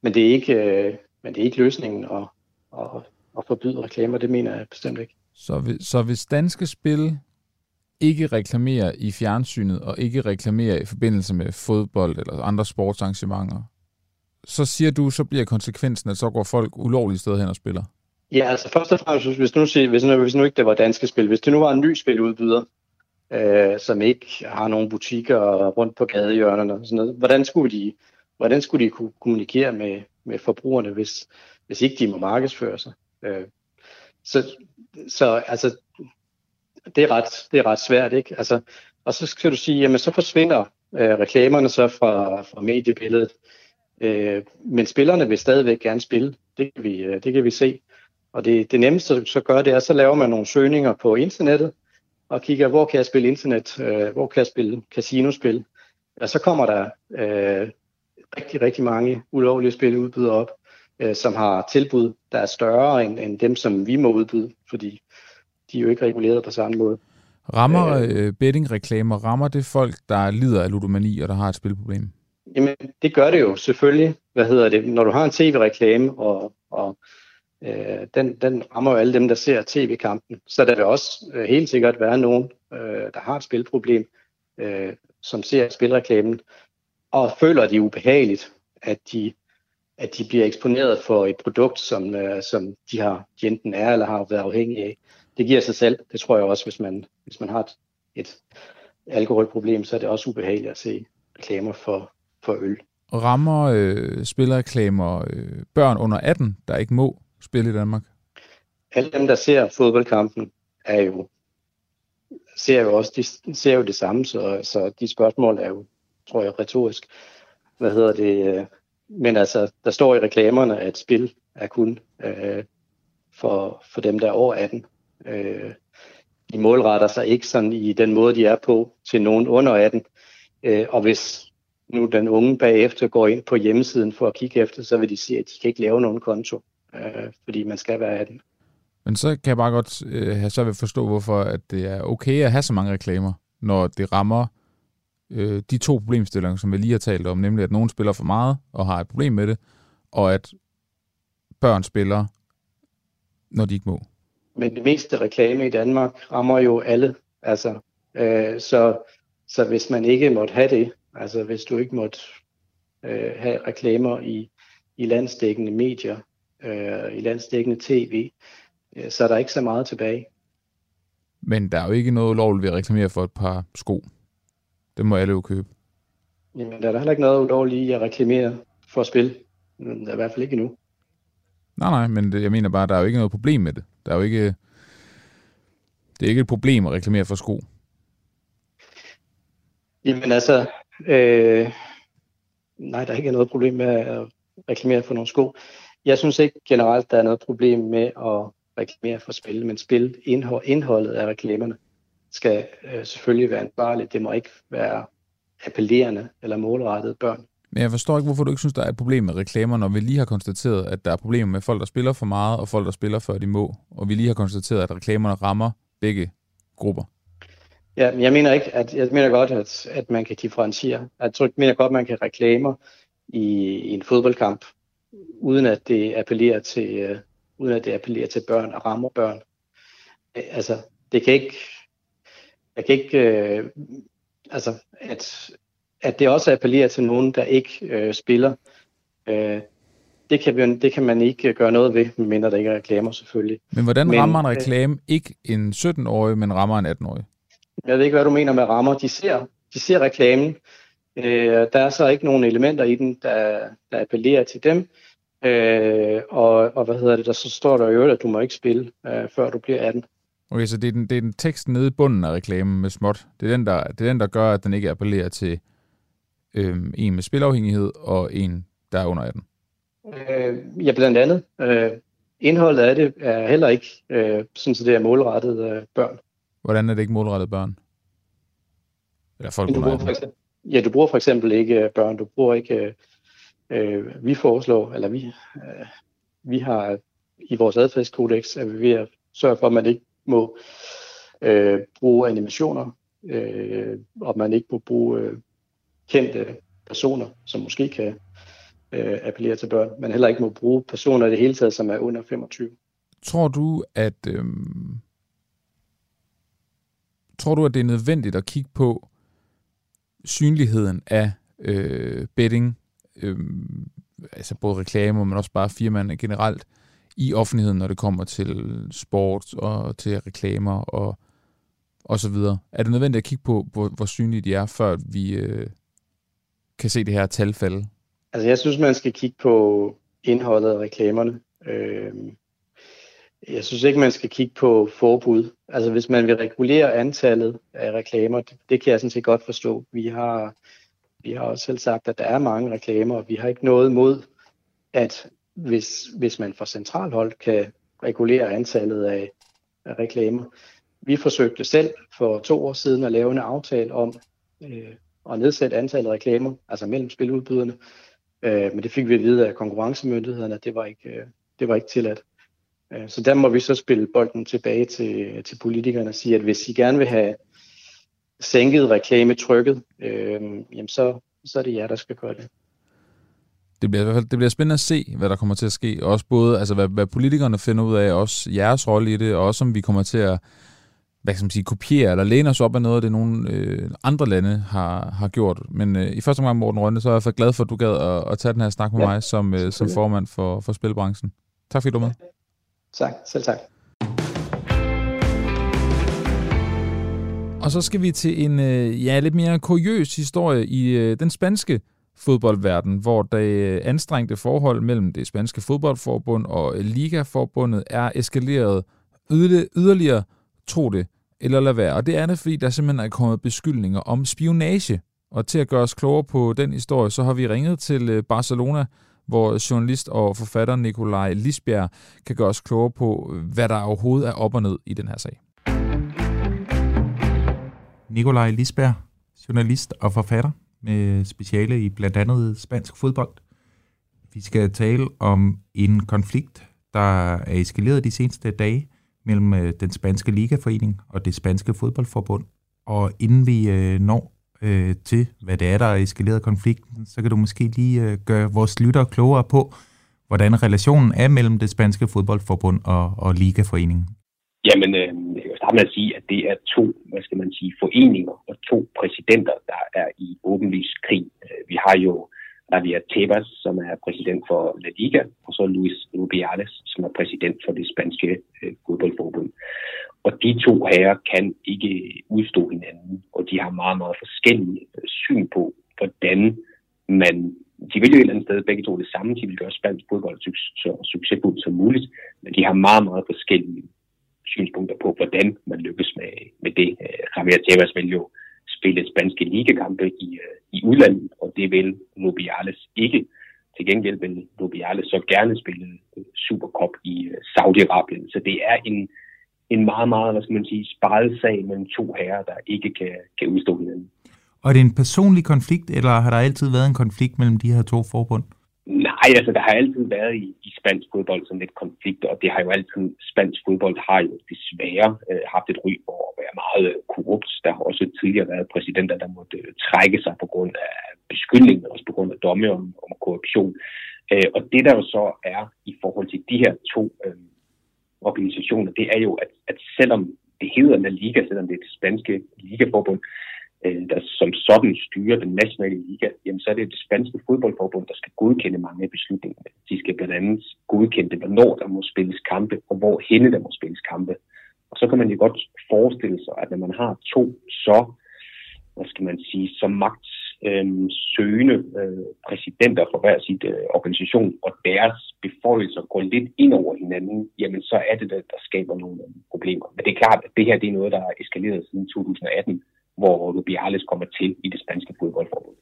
men, det er ikke, øh, men det er ikke løsningen at, at, at forbyde reklamer, det mener jeg bestemt ikke. Så, så hvis danske spil ikke reklamerer i fjernsynet og ikke reklamerer i forbindelse med fodbold eller andre sportsarrangementer, så siger du, så bliver konsekvensen, at så går folk ulovlige steder hen og spiller? Ja, altså først og fremmest, hvis nu, hvis nu, hvis nu ikke det var danske spil, hvis det nu var en ny spiludbyder, øh, som ikke har nogen butikker rundt på gadehjørnerne og sådan noget, hvordan skulle de, hvordan skulle de kunne kommunikere med, med forbrugerne, hvis, hvis ikke de må markedsføre sig? Øh, så, så altså, det er ret, det er ret svært, ikke? Altså, og så skal du sige, jamen så forsvinder øh, reklamerne så fra, fra mediebilledet, øh, men spillerne vil stadigvæk gerne spille. Det kan vi, øh, det kan vi se. Og det, det nemmeste så gør, det er, så laver man nogle søgninger på internettet, og kigger, hvor kan jeg spille internet, øh, hvor kan jeg spille casinospil. Og så kommer der øh, rigtig, rigtig mange ulovlige spiludbydere op, øh, som har tilbud, der er større end, end dem, som vi må udbyde, fordi de er jo ikke reguleret på samme måde. Rammer øh, bettingreklamer, rammer det folk, der lider af ludomani og der har et spilproblem? Jamen, det gør det jo selvfølgelig. Hvad hedder det? Når du har en tv-reklame, og, og øh, den, den rammer jo alle dem, der ser tv-kampen. Så der vil også øh, helt sikkert være nogen, øh, der har et spilproblem, øh, som ser spilreklamen, og føler, det ubehageligt, at de, at de bliver eksponeret for et produkt, som, øh, som de har de enten er eller har været afhængige af. Det giver sig selv. Det tror jeg også, hvis man, hvis man har et, et alkoholproblem, så er det også ubehageligt at se reklamer for, for øl. Rammer øh, spilreklamer øh, børn under 18, der ikke må spille i Danmark? Alle dem, der ser fodboldkampen, er jo, ser jo også de ser jo det samme, så, så de spørgsmål er jo, tror jeg, retorisk. Hvad hedder det? Øh, men altså, der står i reklamerne, at spil er kun øh, for, for dem, der er over 18. Øh, de målretter sig ikke sådan i den måde, de er på til nogen under 18. Øh, og hvis nu den unge bagefter går ind på hjemmesiden for at kigge efter, så vil de se, at de kan ikke lave nogen konto øh, fordi man skal være 18. Men så kan jeg bare godt øh, have så vil forstå, hvorfor at det er okay at have så mange reklamer, når det rammer øh, de to problemstillinger, som vi lige har talt om, nemlig at nogen spiller for meget og har et problem med det, og at børn spiller, når de ikke må. Men det meste reklame i Danmark rammer jo alle. Altså, øh, så, så hvis man ikke måtte have det, altså hvis du ikke måtte øh, have reklamer i, i landsdækkende medier, øh, i landsdækkende tv, øh, så er der ikke så meget tilbage. Men der er jo ikke noget lovligt ved at reklamere for et par sko. Det må alle jo købe. Jamen, der er heller ikke noget ulovligt i at reklamere for at spille. Der er i hvert fald ikke endnu. Nej, nej, men det, jeg mener bare, der er jo ikke noget problem med det. Der er jo ikke... Det er ikke et problem at reklamere for sko. Jamen altså, øh, nej, der er ikke noget problem med at reklamere for nogle sko. Jeg synes ikke generelt, der er noget problem med at reklamere for spil, men spil indhold, indholdet af reklamerne skal øh, selvfølgelig være ansvarligt. Det må ikke være appellerende eller målrettet børn. Men jeg forstår ikke, hvorfor du ikke synes, der er et problem med reklamer, når vi lige har konstateret, at der er problemer med folk, der spiller for meget, og folk, der spiller før de må. Og vi lige har konstateret, at reklamerne rammer begge grupper. Ja, men jeg mener ikke, at jeg mener godt, at, at man kan differentiere. Jeg tror, jeg mener godt, at man kan reklamer i, i en fodboldkamp uden at det appellerer til, øh, uden at det appellerer til børn og rammer børn. Altså, det kan ikke, jeg kan ikke, øh, altså, at, at det også appellerer til nogen, der ikke øh, spiller, øh, det kan, vi, det kan man ikke gøre noget ved, medmindre der ikke er reklamer selvfølgelig. Men hvordan men, rammer en reklame øh, ikke en 17-årig, men rammer en 18-årig? Jeg ved ikke, hvad du mener med rammer. De ser, de ser reklamen. Øh, der er så ikke nogen elementer i den, der, der appellerer til dem. Øh, og, og hvad hedder det, der så står der jo, at du må ikke spille, øh, før du bliver 18. Okay, så det er, den, det er den tekst nede i bunden af reklamen med småt. Det er den, der, det er den, der gør, at den ikke appellerer til øh, en med spilafhængighed og en, der er under 18. Øh, ja, blandt andet. Øh, indholdet af det er heller ikke øh, sådan, så det er målrettet øh, børn. Hvordan er det ikke målrettet børn? Eller folk du bruger for eksempel, Ja, du bruger for eksempel ikke øh, børn. Du bruger ikke... Øh, øh, vi foreslår, eller vi, øh, vi har i vores adfærdskodex, at vi ved at sørge for, at man ikke må øh, bruge animationer, øh, og man ikke må bruge øh, kendte personer, som måske kan øh, appellere til børn, men heller ikke må bruge personer i det hele taget, som er under 25. Tror du, at øh, tror du, at det er nødvendigt at kigge på synligheden af øh, betting, øh, altså både reklamer, men også bare firmaerne generelt, i offentligheden, når det kommer til sport og til reklamer og, og så videre. Er det nødvendigt at kigge på, hvor, hvor synlige de er, før vi øh, kan se det her tal falde? Altså jeg synes, man skal kigge på indholdet af reklamerne. Øh, jeg synes ikke, man skal kigge på forbud. Altså hvis man vil regulere antallet af reklamer, det, det kan jeg sådan set godt forstå. Vi har, vi har også selv sagt, at der er mange reklamer, og vi har ikke noget mod, at hvis, hvis man fra centralhold kan regulere antallet af, af reklamer. Vi forsøgte selv for to år siden at lave en aftale om øh, at nedsætte antallet af reklamer, altså mellem spiludbyderne, øh, men det fik vi at vide af konkurrencemyndighederne, at det var ikke, øh, det var ikke tilladt. Øh, så der må vi så spille bolden tilbage til, til politikerne og sige, at hvis I gerne vil have sænket reklametrykket, øh, jamen så, så er det jer, der skal gøre det. Det bliver i hvert fald det bliver spændende at se, hvad der kommer til at ske. Også både, altså hvad, hvad politikerne finder ud af, også jeres rolle i det, og også om vi kommer til at hvad kan man sige, kopiere eller læne os op af noget af det, nogle øh, andre lande har, har gjort. Men øh, i første omgang, Morten Rønne, så er jeg i hvert fald glad for, at du gad at, at tage den her snak med ja, mig som, øh, som formand for, for spilbranchen. Tak fordi du var med. Tak, selv tak. Og så skal vi til en øh, ja, lidt mere kuriøs historie i øh, den spanske fodboldverden, hvor det øh, anstrengte forhold mellem det spanske fodboldforbund og Ligaforbundet er eskaleret yderligere, tro det eller lade være. Og det er det, fordi der simpelthen er kommet beskyldninger om spionage. Og til at gøre os klogere på den historie, så har vi ringet til øh, Barcelona, hvor journalist og forfatter Nikolaj Lisbjerg kan gøre os klogere på, øh, hvad der overhovedet er op og ned i den her sag. Nikolaj Lisbjerg, journalist og forfatter med speciale i blandt andet spansk fodbold. Vi skal tale om en konflikt, der er eskaleret de seneste dage mellem øh, den spanske ligaforening og det spanske fodboldforbund. Og inden vi øh, når øh, til, hvad det er, der er eskaleret konflikten, så kan du måske lige øh, gøre vores lyttere klogere på, hvordan relationen er mellem det spanske fodboldforbund og, og Ligaforeningen. Jamen, øh, jeg kan starte med at sige, at det er to, hvad skal man sige, foreninger og to præsidenter, der er i åbenlys krig. Øh, vi har jo Javier Tebas, som er præsident for La Liga, og så Luis Rubiales, som er præsident for det spanske øh, fodboldforbund. Og de to herrer kan ikke udstå hinanden, og de har meget, meget forskellige øh, syn på, hvordan man... De vil jo et eller andet sted begge to det samme. De vil gøre spansk fodbold så succesfuldt som muligt, men de har meget, meget forskellige synspunkter på, hvordan man lykkes med, med det. Øh, Javier Tebas vil jo spille spanske ligekampe i, øh, i udlandet, og det vil Nobiales ikke. Til gengæld vil Nobiales så gerne spille øh, Supercop i øh, Saudi-Arabien. Så det er en, en meget, meget, hvad skal man sige, sparet sag mellem to herrer, der ikke kan, kan udstå hinanden. Og er det en personlig konflikt, eller har der altid været en konflikt mellem de her to forbund? Nej, altså der har altid været i, i spansk fodbold sådan lidt konflikt, og det har jo altid, spansk fodbold har jo desværre øh, haft et ry for at være meget øh, korrupt. Der har også tidligere været præsidenter, der måtte øh, trække sig på grund af beskyldninger, også på grund af domme om, om korruption. Øh, og det der jo så er i forhold til de her to øh, organisationer, det er jo, at, at selvom det hedder La Liga, selvom det er det spanske ligaforbund, Øh, der som sådan styrer den nationale liga, jamen så er det det spanske fodboldforbund, der skal godkende mange af beslutningerne. De skal blandt andet godkende, hvornår der må spilles kampe, og hvor henne der må spilles kampe. Og så kan man jo godt forestille sig, at når man har to så, hvad skal man sige, så magt øh, søgende øh, præsidenter for hver sit øh, organisation, og deres beføjelser går lidt ind over hinanden, jamen så er det det, der skaber nogle problemer. Men det er klart, at det her det er noget, der er eskaleret siden 2018, hvor Rubiales kommer til i det spanske fodboldforbund.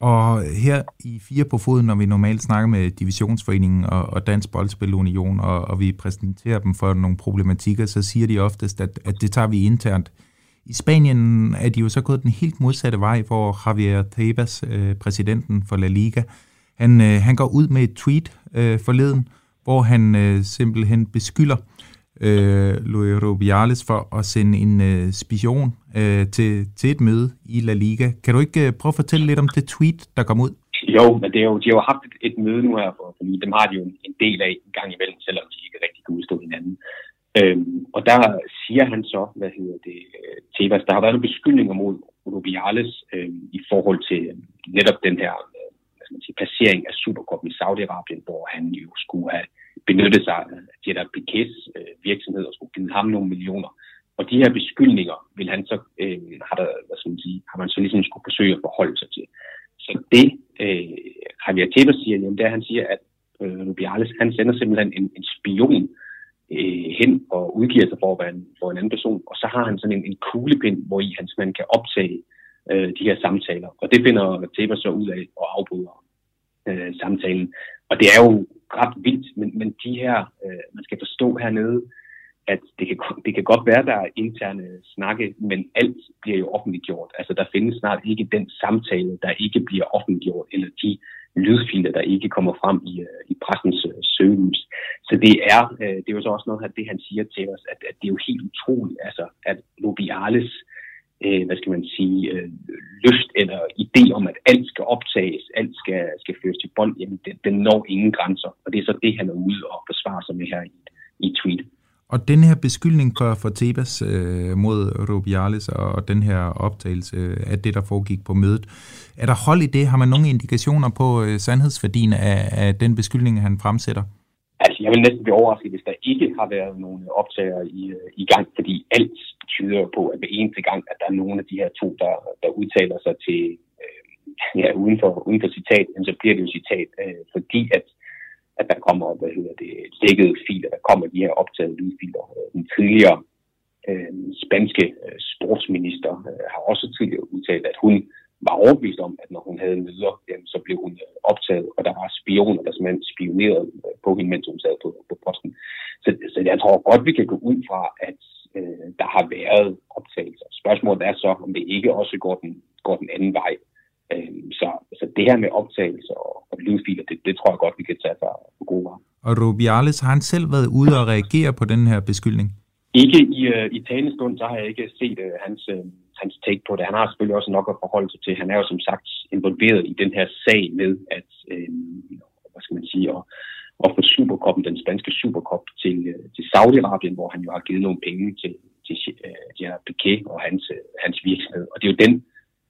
Og her i Fire på Foden, når vi normalt snakker med Divisionsforeningen og, og Dansk Boldspilunion, og, og vi præsenterer dem for nogle problematikker, så siger de oftest, at, at det tager vi internt. I Spanien er de jo så gået den helt modsatte vej, hvor Javier Tebas, øh, præsidenten for La Liga, han, øh, han går ud med et tweet øh, forleden, hvor han øh, simpelthen beskylder øh, Øh, Luis Rubiales for at sende en øh, spion øh, til, til et møde i La Liga. Kan du ikke øh, prøve at fortælle lidt om det tweet, der kom ud? Jo, men det er jo, de har jo haft et, et møde nu her, for, fordi dem har de jo en del af en gang imellem, selvom de ikke rigtig kan udstå hinanden. Øhm, og der siger han så, hvad hedder det, øh, Tebas, der har været nogle beskyldninger mod Rubiales øh, i forhold til øh, netop den her øh, hvad skal man sige, placering af Supercup i Saudi-Arabien, hvor han jo skulle have benyttet sig af Jeddah Piquets øh, virksomhed og skulle give ham nogle millioner. Og de her beskyldninger vil han så, øh, har, der, hvad skal man sige, har man så ligesom skulle forsøge at forholde sig til. Så det, øh, Javier Tebas siger, jamen, det er, at han siger, at øh, Rubiales, han sender simpelthen en, en spion øh, hen og udgiver sig for at være en, for en anden person. Og så har han sådan en, en kuglepind, hvor i han simpelthen kan optage øh, de her samtaler. Og det finder Tebas så ud af og afbryder øh, samtalen. Og det er jo ret vildt, men, men de her, øh, man skal forstå hernede, at det kan, det kan godt være, der er interne snakke, men alt bliver jo offentliggjort. Altså der findes snart ikke den samtale, der ikke bliver offentliggjort, eller de lydfiler, der ikke kommer frem i, øh, i pressens øh, søgelys. Så det er, øh, det er jo så også noget af det, han siger til os, at, at det er jo helt utroligt, altså, at Lobiales, øh, hvad skal man sige, øh, lyst eller idé om, at alt skal optages, alt skal, skal føres til bånd, jamen den, den når ingen grænser. Og det er så det, han er ude og forsvare sig med her i, i tweet. Og den her beskyldning for, for Tebas øh, mod Rubiales og, og den her optagelse af det, der foregik på mødet, er der hold i det? Har man nogle indikationer på øh, sandhedsværdien af, af den beskyldning, han fremsætter? Altså, jeg vil næsten blive overrasket, hvis der ikke har været nogle optager i, øh, i gang, fordi alt tyder på, at hver eneste gang, at der er nogle af de her to, der, der udtaler sig til, øh, ja, uden for, uden for citat, så bliver det jo citat, øh, fordi at at der kommer, hvad hedder det, lækkede filer, der kommer de her optaget lydfiler. Øh, den tidligere øh, spanske øh, sportsminister øh, har også tidligere udtalt, at hun var overbevist om, at når hun havde møder, jamen, så blev hun øh, optaget, og der var spioner, der simpelthen spionerede øh, på hende, mens hun sad på, på posten. Så, så jeg tror godt, vi kan gå ud fra, at øh, der har været optagelser. Spørgsmålet er så, om det ikke også går den, går den anden vej. Øh, så, så det her med optagelser og, og lydfiler, det, det tror jeg godt, vi kan tage for, for gode varer. Og Rubiales, har han selv været ude og reagere på den her beskyldning? Ikke i, uh, i talestund, så har jeg ikke set uh, hans, uh, hans take på det. Han har selvfølgelig også nok at forholde sig til. Han er jo som sagt involveret i den her sag med, at, øh, hvad skal man sige, at, at få Superkoppen, den spanske Superkop til, øh, til Saudi-Arabien, hvor han jo har givet nogle penge til, til øh, uh, ja, Piquet og hans, øh, hans virksomhed. Og det er jo den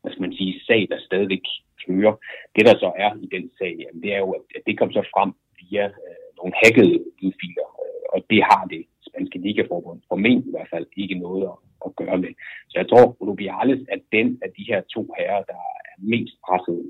hvad skal man sige, sag, der stadigvæk kører. Det, der så er i den sag, jamen, det er jo, at det kom så frem via øh, nogle hackede lydfiler, øh, og det har det danske ligaforbund formentlig i hvert fald ikke noget at, at gøre med. Så jeg tror, Rubiales er den af de her to herrer, der er mest presset.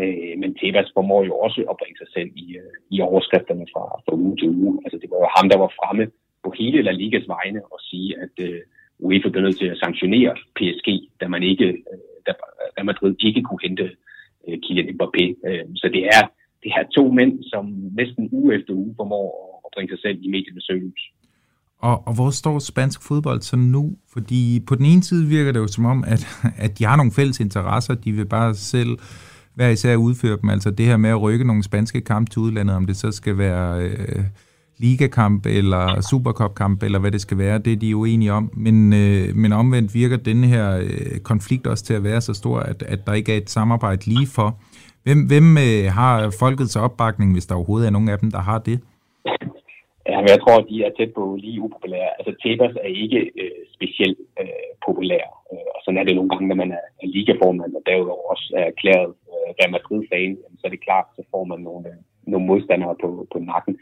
Øh, men Tebas formår jo også at bringe sig selv i, øh, i overskrifterne fra, fra uge til uge. Altså det var jo ham, der var fremme på hele La Ligas vegne og sige, at øh, UEFA blev nødt til at sanktionere PSG, da man ikke øh, da Real Madrid ikke kunne hente øh, Kylian Mbappé. Øh, så det er, det er to mænd, som næsten uge efter uge formår at bringe sig selv i mediernes søgelys. Og, og hvor står spansk fodbold så nu? Fordi på den ene side virker det jo som om, at, at de har nogle fælles interesser, de vil bare selv hver især udføre dem. Altså det her med at rykke nogle spanske kampe til udlandet, om det så skal være øh, ligakamp eller supercupkamp eller hvad det skal være, det er de uenige om. Men, øh, men omvendt virker den her øh, konflikt også til at være så stor, at, at der ikke er et samarbejde lige for. Hvem, hvem øh, har folkets opbakning, hvis der overhovedet er nogen af dem, der har det? Ja, men jeg tror, at de er tæt på lige upopulære. Altså, Tebas er ikke øh, specielt øh, populær. Øh, og sådan er det nogle gange, når man er, er ligaformand, og derudover også er erklæret øh, Real Madrid-fan, så er det klart, så får man nogle, øh, nogle modstandere på, på nakken.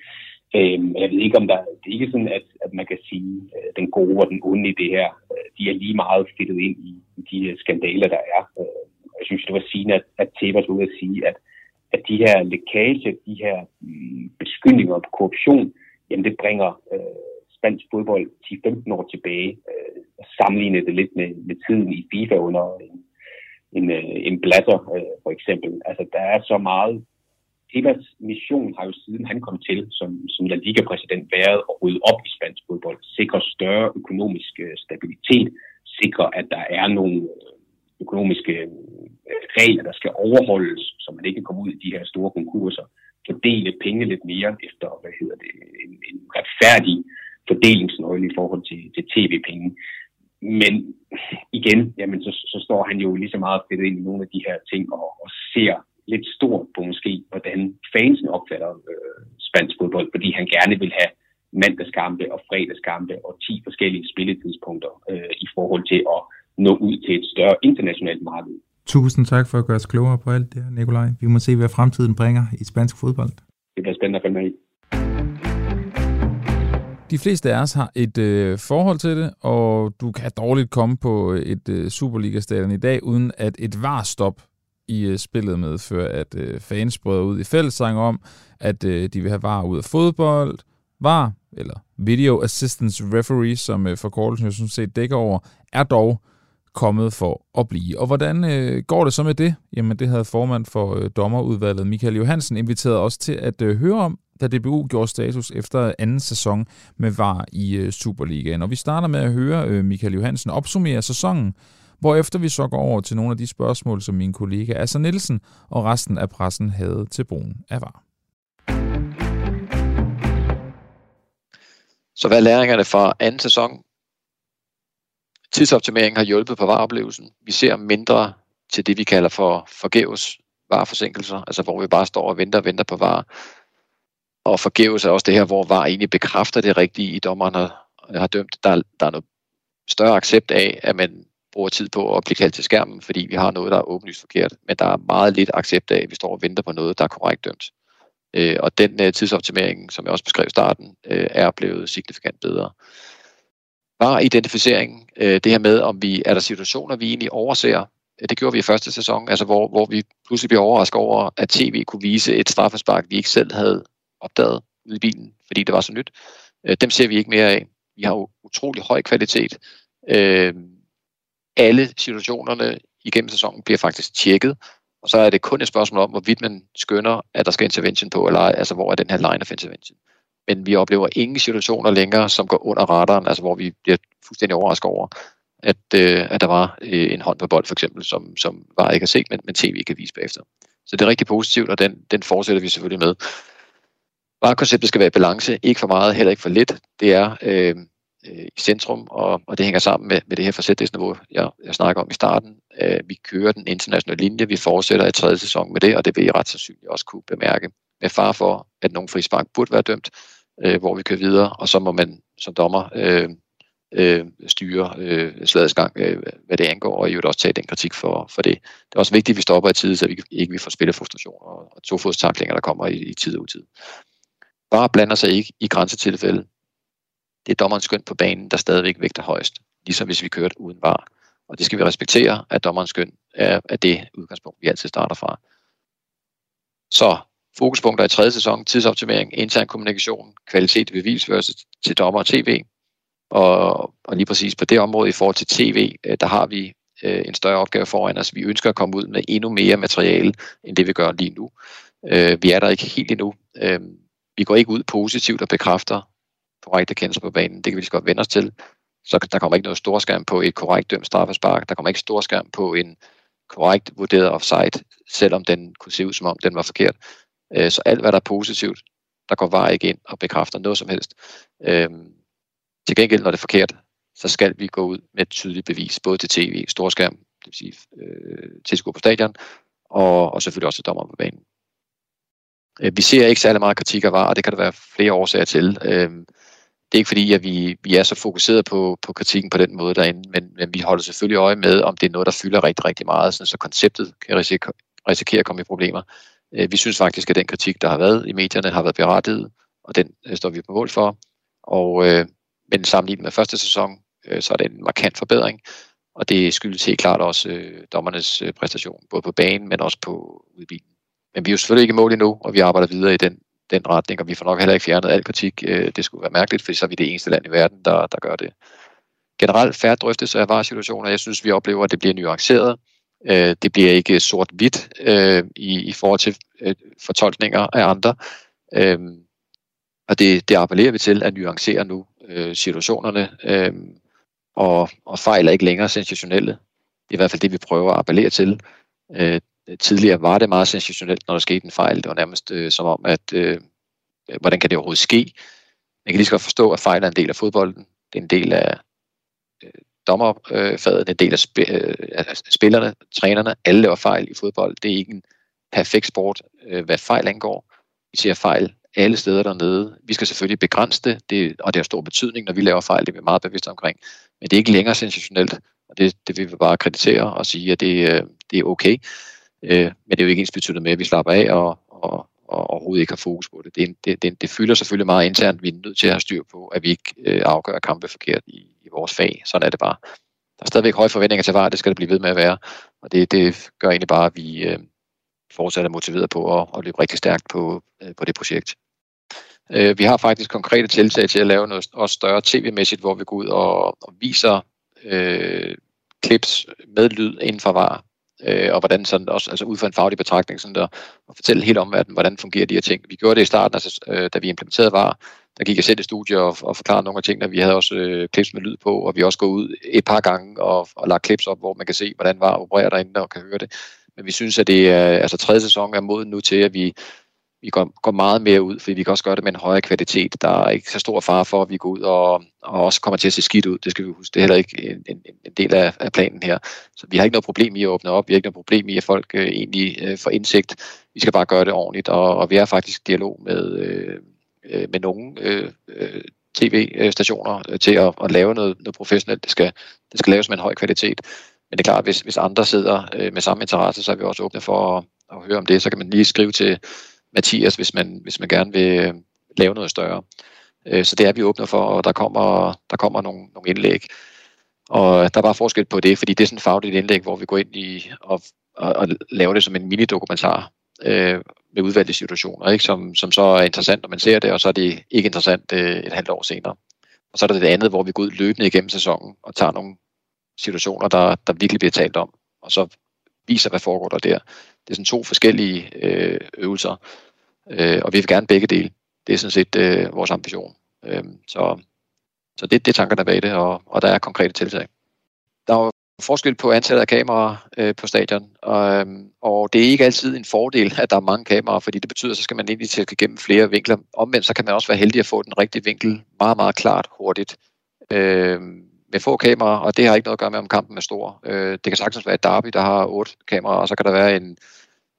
Øh, jeg ved ikke, om der... Det er ikke sådan, at, at man kan sige, øh, den gode og den onde i det her, øh, de er lige meget fedtet ind i, i de øh, skandaler, der er. Øh, jeg synes, det var sigende, at, at Tebas var ude at sige, at, at de her lækage, de her øh, beskyldninger på korruption, jamen det bringer øh, spansk fodbold 10-15 år tilbage. Øh, sammenligne det lidt med, med tiden i FIFA under en, en, øh, en blatter, øh, for eksempel. Altså, der er så meget. Tebas mission har jo siden han kom til som, som La Liga-præsident været at rydde op i spansk fodbold, sikre større økonomisk øh, stabilitet, sikre, at der er nogle øh, økonomiske øh, regler, der skal overholdes, så man ikke kan komme ud i de her store konkurser fordele penge lidt mere efter, hvad hedder det, en, en retfærdig fordelingsnøgle i forhold til, til tv-penge. Men igen, jamen, så, så står han jo lige så meget fedt ind i nogle af de her ting og, og ser lidt stort på måske, hvordan fansen opfatter øh, spansk fodbold, fordi han gerne vil have mandagskampe og fredagskampe og 10 forskellige spilletidspunkter øh, i forhold til at nå ud til et større internationalt marked. Tusind tak for at gøre os klogere på alt det her, Nikolaj. Vi må se, hvad fremtiden bringer i spansk fodbold. Det bliver spændende at følge med i. De fleste af os har et øh, forhold til det, og du kan dårligt komme på et øh, Superliga-stadion i dag, uden at et varstop i øh, spillet medfører, at øh, fans bryder ud i fællessang om, at øh, de vil have var ud af fodbold. Var, eller Video Assistance Referee, som øh, forkortelsen jo sådan set dækker over, er dog kommet for at blive. Og hvordan øh, går det så med det? Jamen det havde formand for øh, dommerudvalget Michael Johansen inviteret os til at øh, høre om, da DBU gjorde status efter anden sæson med VAR i øh, Superligaen. Og vi starter med at høre øh, Michael Johansen opsummere sæsonen, hvorefter vi så går over til nogle af de spørgsmål, som min kollega Asser Nielsen og resten af pressen havde til brugen af VAR. Så hvad er læringerne fra anden sæson? Tidsoptimering har hjulpet på vareoplevelsen. Vi ser mindre til det, vi kalder for forgæves vareforsinkelser, altså hvor vi bare står og venter og venter på varer. Og forgæves er også det her, hvor var egentlig bekræfter det rigtige i dommeren har, har dømt. Der, der er noget større accept af, at man bruger tid på at blive kaldt til skærmen, fordi vi har noget, der er åbenlyst forkert. Men der er meget lidt accept af, at vi står og venter på noget, der er korrekt dømt. Øh, og den øh, tidsoptimering, som jeg også beskrev i starten, øh, er blevet signifikant bedre var identificeringen, øh, det her med, om vi er der situationer, vi egentlig overser. Øh, det gjorde vi i første sæson, altså hvor, hvor vi pludselig blev overrasket over, at tv kunne vise et straffespark, vi ikke selv havde opdaget ude i bilen, fordi det var så nyt. Øh, dem ser vi ikke mere af. Vi har jo utrolig høj kvalitet. Øh, alle situationerne igennem sæsonen bliver faktisk tjekket, og så er det kun et spørgsmål om, hvorvidt man skønner, at der skal intervention på, eller altså hvor er den her line of intervention men vi oplever ingen situationer længere, som går under radaren, altså hvor vi bliver fuldstændig overrasket over, at, øh, at der var øh, en hånd på bold for eksempel, som, som var ikke at se, men, men tv kan vise bagefter. Så det er rigtig positivt, og den, den fortsætter vi selvfølgelig med. Varekonceptet skal være i balance, ikke for meget, heller ikke for lidt. Det er øh, øh, i centrum, og, og det hænger sammen med, med det her forsætningsniveau, jeg, jeg snakker om i starten. Øh, vi kører den internationale linje, vi fortsætter i tredje sæson med det, og det vil I ret sandsynligt også kunne bemærke med far for, at nogle frispark burde være dømt, øh, hvor vi kører videre, og så må man som dommer øh, øh, styre øh, slagets gang, øh, hvad det angår, og i øvrigt også tage den kritik for, for det. Det er også vigtigt, at vi stopper i tid, så vi ikke vi får spillet frustration og, og tofodstaklinger, der kommer i, i tid og utid. Bare blander sig ikke i grænsetilfælde. Det er dommerens skøn på banen, der stadigvæk vægter højst, ligesom hvis vi kørte uden var. Og det skal vi respektere, at dommerens skøn er, er det udgangspunkt, vi altid starter fra. Så Fokuspunkter i tredje sæson, tidsoptimering, intern kommunikation, kvalitet i bevisførelse til dommer og tv. Og, og lige præcis på det område i forhold til tv, øh, der har vi øh, en større opgave foran os. Vi ønsker at komme ud med endnu mere materiale, end det vi gør lige nu. Øh, vi er der ikke helt endnu. Øh, vi går ikke ud positivt og bekræfter korrekte kendelser på banen. Det kan vi lige så godt vende os til. Så der kommer ikke noget storskærm på et korrekt dømt straffespark. Der kommer ikke storskærm på en korrekt vurderet offside, selvom den kunne se ud som om den var forkert. Øh, så alt, hvad der er positivt, der går var ikke ind og bekræfter noget som helst. Øhm, til gengæld, når det er forkert, så skal vi gå ud med et tydeligt bevis, både til tv, storskærm, det vil sige øh, tilskuer på stadion, og, og selvfølgelig også til dommer på banen. Øh, vi ser ikke særlig meget kritik af VAR, og det kan der være flere årsager til. Øh, det er ikke fordi, at vi, vi er så fokuseret på, på kritikken på den måde derinde, men, men vi holder selvfølgelig øje med, om det er noget, der fylder rigtig, rigtig meget, sådan, så konceptet kan risikere, risikere at komme i problemer. Øh, vi synes faktisk, at den kritik, der har været i medierne, har været berettiget, og den øh, står vi på mål for. Og, øh, men sammenlignet med første sæson, øh, så er det en markant forbedring, og det skyldes helt klart også øh, dommernes øh, præstation, både på banen, men også på udbilen. Men vi er jo selvfølgelig ikke i mål endnu, og vi arbejder videre i den, den retning, og vi får nok heller ikke fjernet al kritik. Øh, det skulle være mærkeligt, for så er vi det eneste land i verden, der, der gør det. Generelt færre drøftelse af varesituationer. Jeg synes, vi oplever, at det bliver nuanceret. Øh, det bliver ikke sort-hvidt øh, i, i forhold til øh, fortolkninger af andre. Øh, og det, det appellerer vi til at nuancere nu øh, situationerne, øh, og, og fejl er ikke længere sensationelle. Det er i hvert fald det, vi prøver at appellere til. Øh, tidligere var det meget sensationelt, når der skete en fejl. Det var nærmest øh, som om, at øh, hvordan kan det overhovedet ske? Man kan lige så godt forstå, at fejl er en del af fodbolden. Det er en del af dommerfaget, en del øh, af, spillerne, trænerne. Alle laver fejl i fodbold. Det er ikke en perfekt sport, øh, hvad fejl angår. Vi ser fejl alle steder dernede. Vi skal selvfølgelig begrænse det, det og det har stor betydning, når vi laver fejl, det er vi meget bevidste omkring. Men det er ikke længere sensationelt, og det, det vil vi bare kreditere og sige, at det, øh, det er okay. Men det er jo ikke ens betydende med, at vi slapper af og, og, og overhovedet ikke har fokus på det. Det, det, det. det fylder selvfølgelig meget internt. Vi er nødt til at have styr på, at vi ikke øh, afgør kampe forkert i, i vores fag. Sådan er det bare. Der er stadigvæk høje forventninger til VAR, det skal det blive ved med at være. Og det, det gør egentlig bare, at vi øh, fortsat er motiveret på at, at løbe rigtig stærkt på, øh, på det projekt. Øh, vi har faktisk konkrete tiltag til at lave noget også større tv-mæssigt, hvor vi går ud og, og viser øh, clips med lyd inden for VAR, øh, og hvordan sådan også, altså ud fra en faglig betragtning, sådan der, og fortælle helt omverdenen, hvordan fungerer de her ting. Vi gjorde det i starten, altså, øh, da vi implementerede VAR, der gik jeg selv i studie og, og forklarede nogle af tingene. Vi havde også øh, klips med lyd på, og vi har også gået ud et par gange og, og lagt klips op, hvor man kan se, hvordan VAR opererer derinde og kan høre det. Men vi synes, at det er, altså tredje sæson er moden nu til, at vi vi går, går meget mere ud, fordi vi kan også gøre det med en højere kvalitet. Der er ikke så stor fare for, at vi går ud og, og også kommer til at se skidt ud. Det skal vi huske. Det er heller ikke en, en, en del af, af planen her. Så vi har ikke noget problem i at åbne op. Vi har ikke noget problem i, at folk øh, egentlig øh, får indsigt. Vi skal bare gøre det ordentligt, og, og vi er faktisk i dialog med, øh, øh med nogle øh, øh tv-stationer øh, til at, at lave noget, noget professionelt. Det skal, det skal laves med en høj kvalitet. Men det er klart, hvis, hvis andre sidder øh, med samme interesse, så er vi også åbne for at, at høre om det. Så kan man lige skrive til Mathias, hvis man, hvis man gerne vil øh, lave noget større. Øh, så det er vi åbne for, og der kommer, der kommer nogle, nogle indlæg. Og der er bare forskel på det, fordi det er sådan et fagligt indlæg, hvor vi går ind i og, og, og laver det som en mini-dokumentar øh, med udvalgte situationer, ikke? Som, som så er interessant, når man ser det, og så er det ikke interessant øh, et halvt år senere. Og så er der det andet, hvor vi går ud løbende igennem sæsonen og tager nogle situationer, der, der virkelig bliver talt om, og så viser, hvad foregår der der. Det er sådan to forskellige øh, øvelser, øh, og vi vil gerne begge dele. Det er sådan set øh, vores ambition. Øh, så så det, det er tankerne bag det, og, og der er konkrete tiltag. Der er jo forskel på antallet af kameraer øh, på stadion, og, øhm, og det er ikke altid en fordel, at der er mange kameraer, fordi det betyder, at så skal man egentlig til at gennem flere vinkler. Omvendt så kan man også være heldig at få den rigtige vinkel meget, meget klart hurtigt. Øh, med få kameraer, og det har ikke noget at gøre med, om kampen er stor. Øh, det kan sagtens være et derby, der har otte kameraer, og så kan der være en,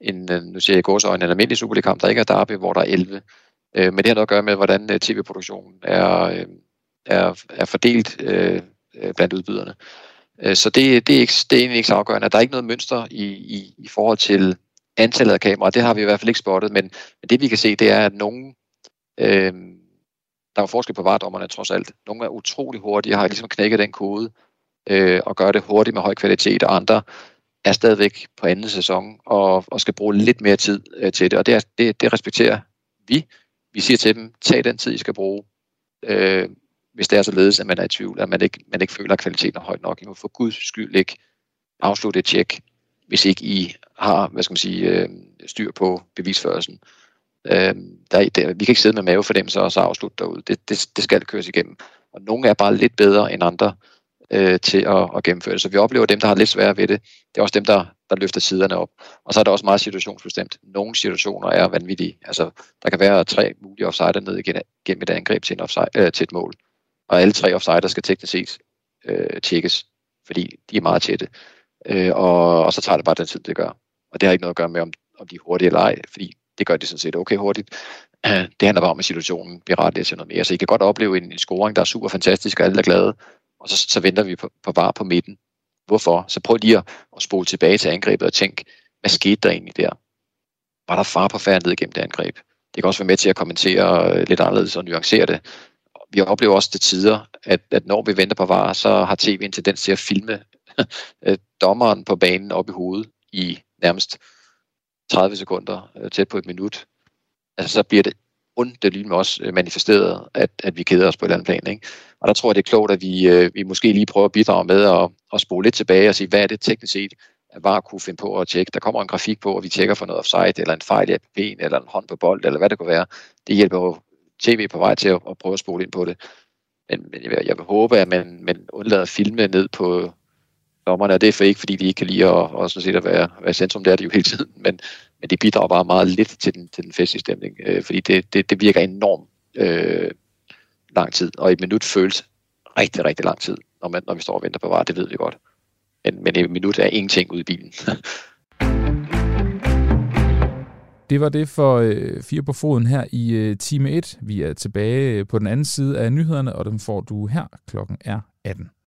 en nu siger jeg i en almindelig Superliga-kamp, der ikke er derby, hvor der er 11. Øh, men det har noget at gøre med, hvordan øh, tv-produktionen er, øh, er, er fordelt øh, øh blandt udbyderne. Øh, så det, det, er ikke, det er egentlig ikke så afgørende. Der er ikke noget mønster i, i, i forhold til antallet af kameraer. Det har vi i hvert fald ikke spottet, men, men det vi kan se, det er, at nogen øh, der er forskel på varedommerne trods alt. Nogle er utrolig hurtige og har ligesom knækket den kode øh, og gør det hurtigt med høj kvalitet, og andre er stadigvæk på anden sæson og, og skal bruge lidt mere tid øh, til det, og det, er, det, det respekterer vi. Vi siger til dem, tag den tid, I skal bruge, øh, hvis det er således, at man er i tvivl, at man ikke, man ikke føler, at kvaliteten er højt nok. I må for guds skyld ikke afslutte et tjek, hvis ikke I har hvad skal man sige, øh, styr på bevisførelsen. Øh, der, der, vi kan ikke sidde med mavefornemmelser og så afslutte derude. Det, det, det skal køres igennem. Og nogle er bare lidt bedre end andre øh, til at, at gennemføre det. Så vi oplever dem, der har lidt sværere ved det. Det er også dem, der, der løfter siderne op. Og så er det også meget situationsbestemt. Nogle situationer er vanvittige. Altså, der kan være tre mulige offsider ned gennem et angreb til, en offside, øh, til et mål. Og alle tre offsider skal teknisk set øh, tjekkes, fordi de er meget tætte. Øh, og, og så tager det bare den tid, det gør. Og det har ikke noget at gøre med, om, om de er hurtige eller ej, fordi det gør de sådan set okay hurtigt. <clears throat> Det handler bare om, at situationen bliver rettet til noget mere. Så I kan godt opleve en, en scoring, der er super fantastisk, og alle er glade, og så, så venter vi på, på var på midten. Hvorfor? Så prøv lige at, at spole tilbage til angrebet og tænk, hvad skete der egentlig der? Var der far på færden ned igennem det angreb? Det kan også være med til at kommentere øh, lidt anderledes og nuancere det. Vi oplever også til tider, at, at når vi venter på var, så har tv en tendens til at filme <laughs> øh, dommeren på banen op i hovedet i nærmest 30 sekunder, øh, tæt på et minut, altså så bliver det ondt lige med os øh, manifesteret, at, at vi keder os på et eller andet plan. Ikke? Og der tror jeg, det er klogt, at vi, vi måske lige prøver at bidrage med at, at spole lidt tilbage og sige, hvad er det teknisk set, at VAR kunne finde på at tjekke. Der kommer en grafik på, og vi tjekker for noget offside, eller en fejl i APP'en, eller en hånd på bold, eller hvad det kunne være. Det hjælper jo tv på vej til at, at prøve at spole ind på det. Men, men jeg, jeg vil håbe, at man, man undlader at filme ned på, dommerne, og det er for ikke, fordi de ikke kan lide at, og sådan set at være, være centrum, det er det jo hele tiden, men, men det bidrager bare meget lidt til den, til den festlige stemning, øh, fordi det, det, det virker enormt øh, lang tid, og et minut føles rigtig, rigtig lang tid, når, man, når vi står og venter på varer, det ved vi godt. Men, men et minut er ingenting ude i bilen. <laughs> Det var det for øh, Fire på Foden her i øh, time 1. Vi er tilbage øh, på den anden side af nyhederne, og dem får du her. Klokken er 18.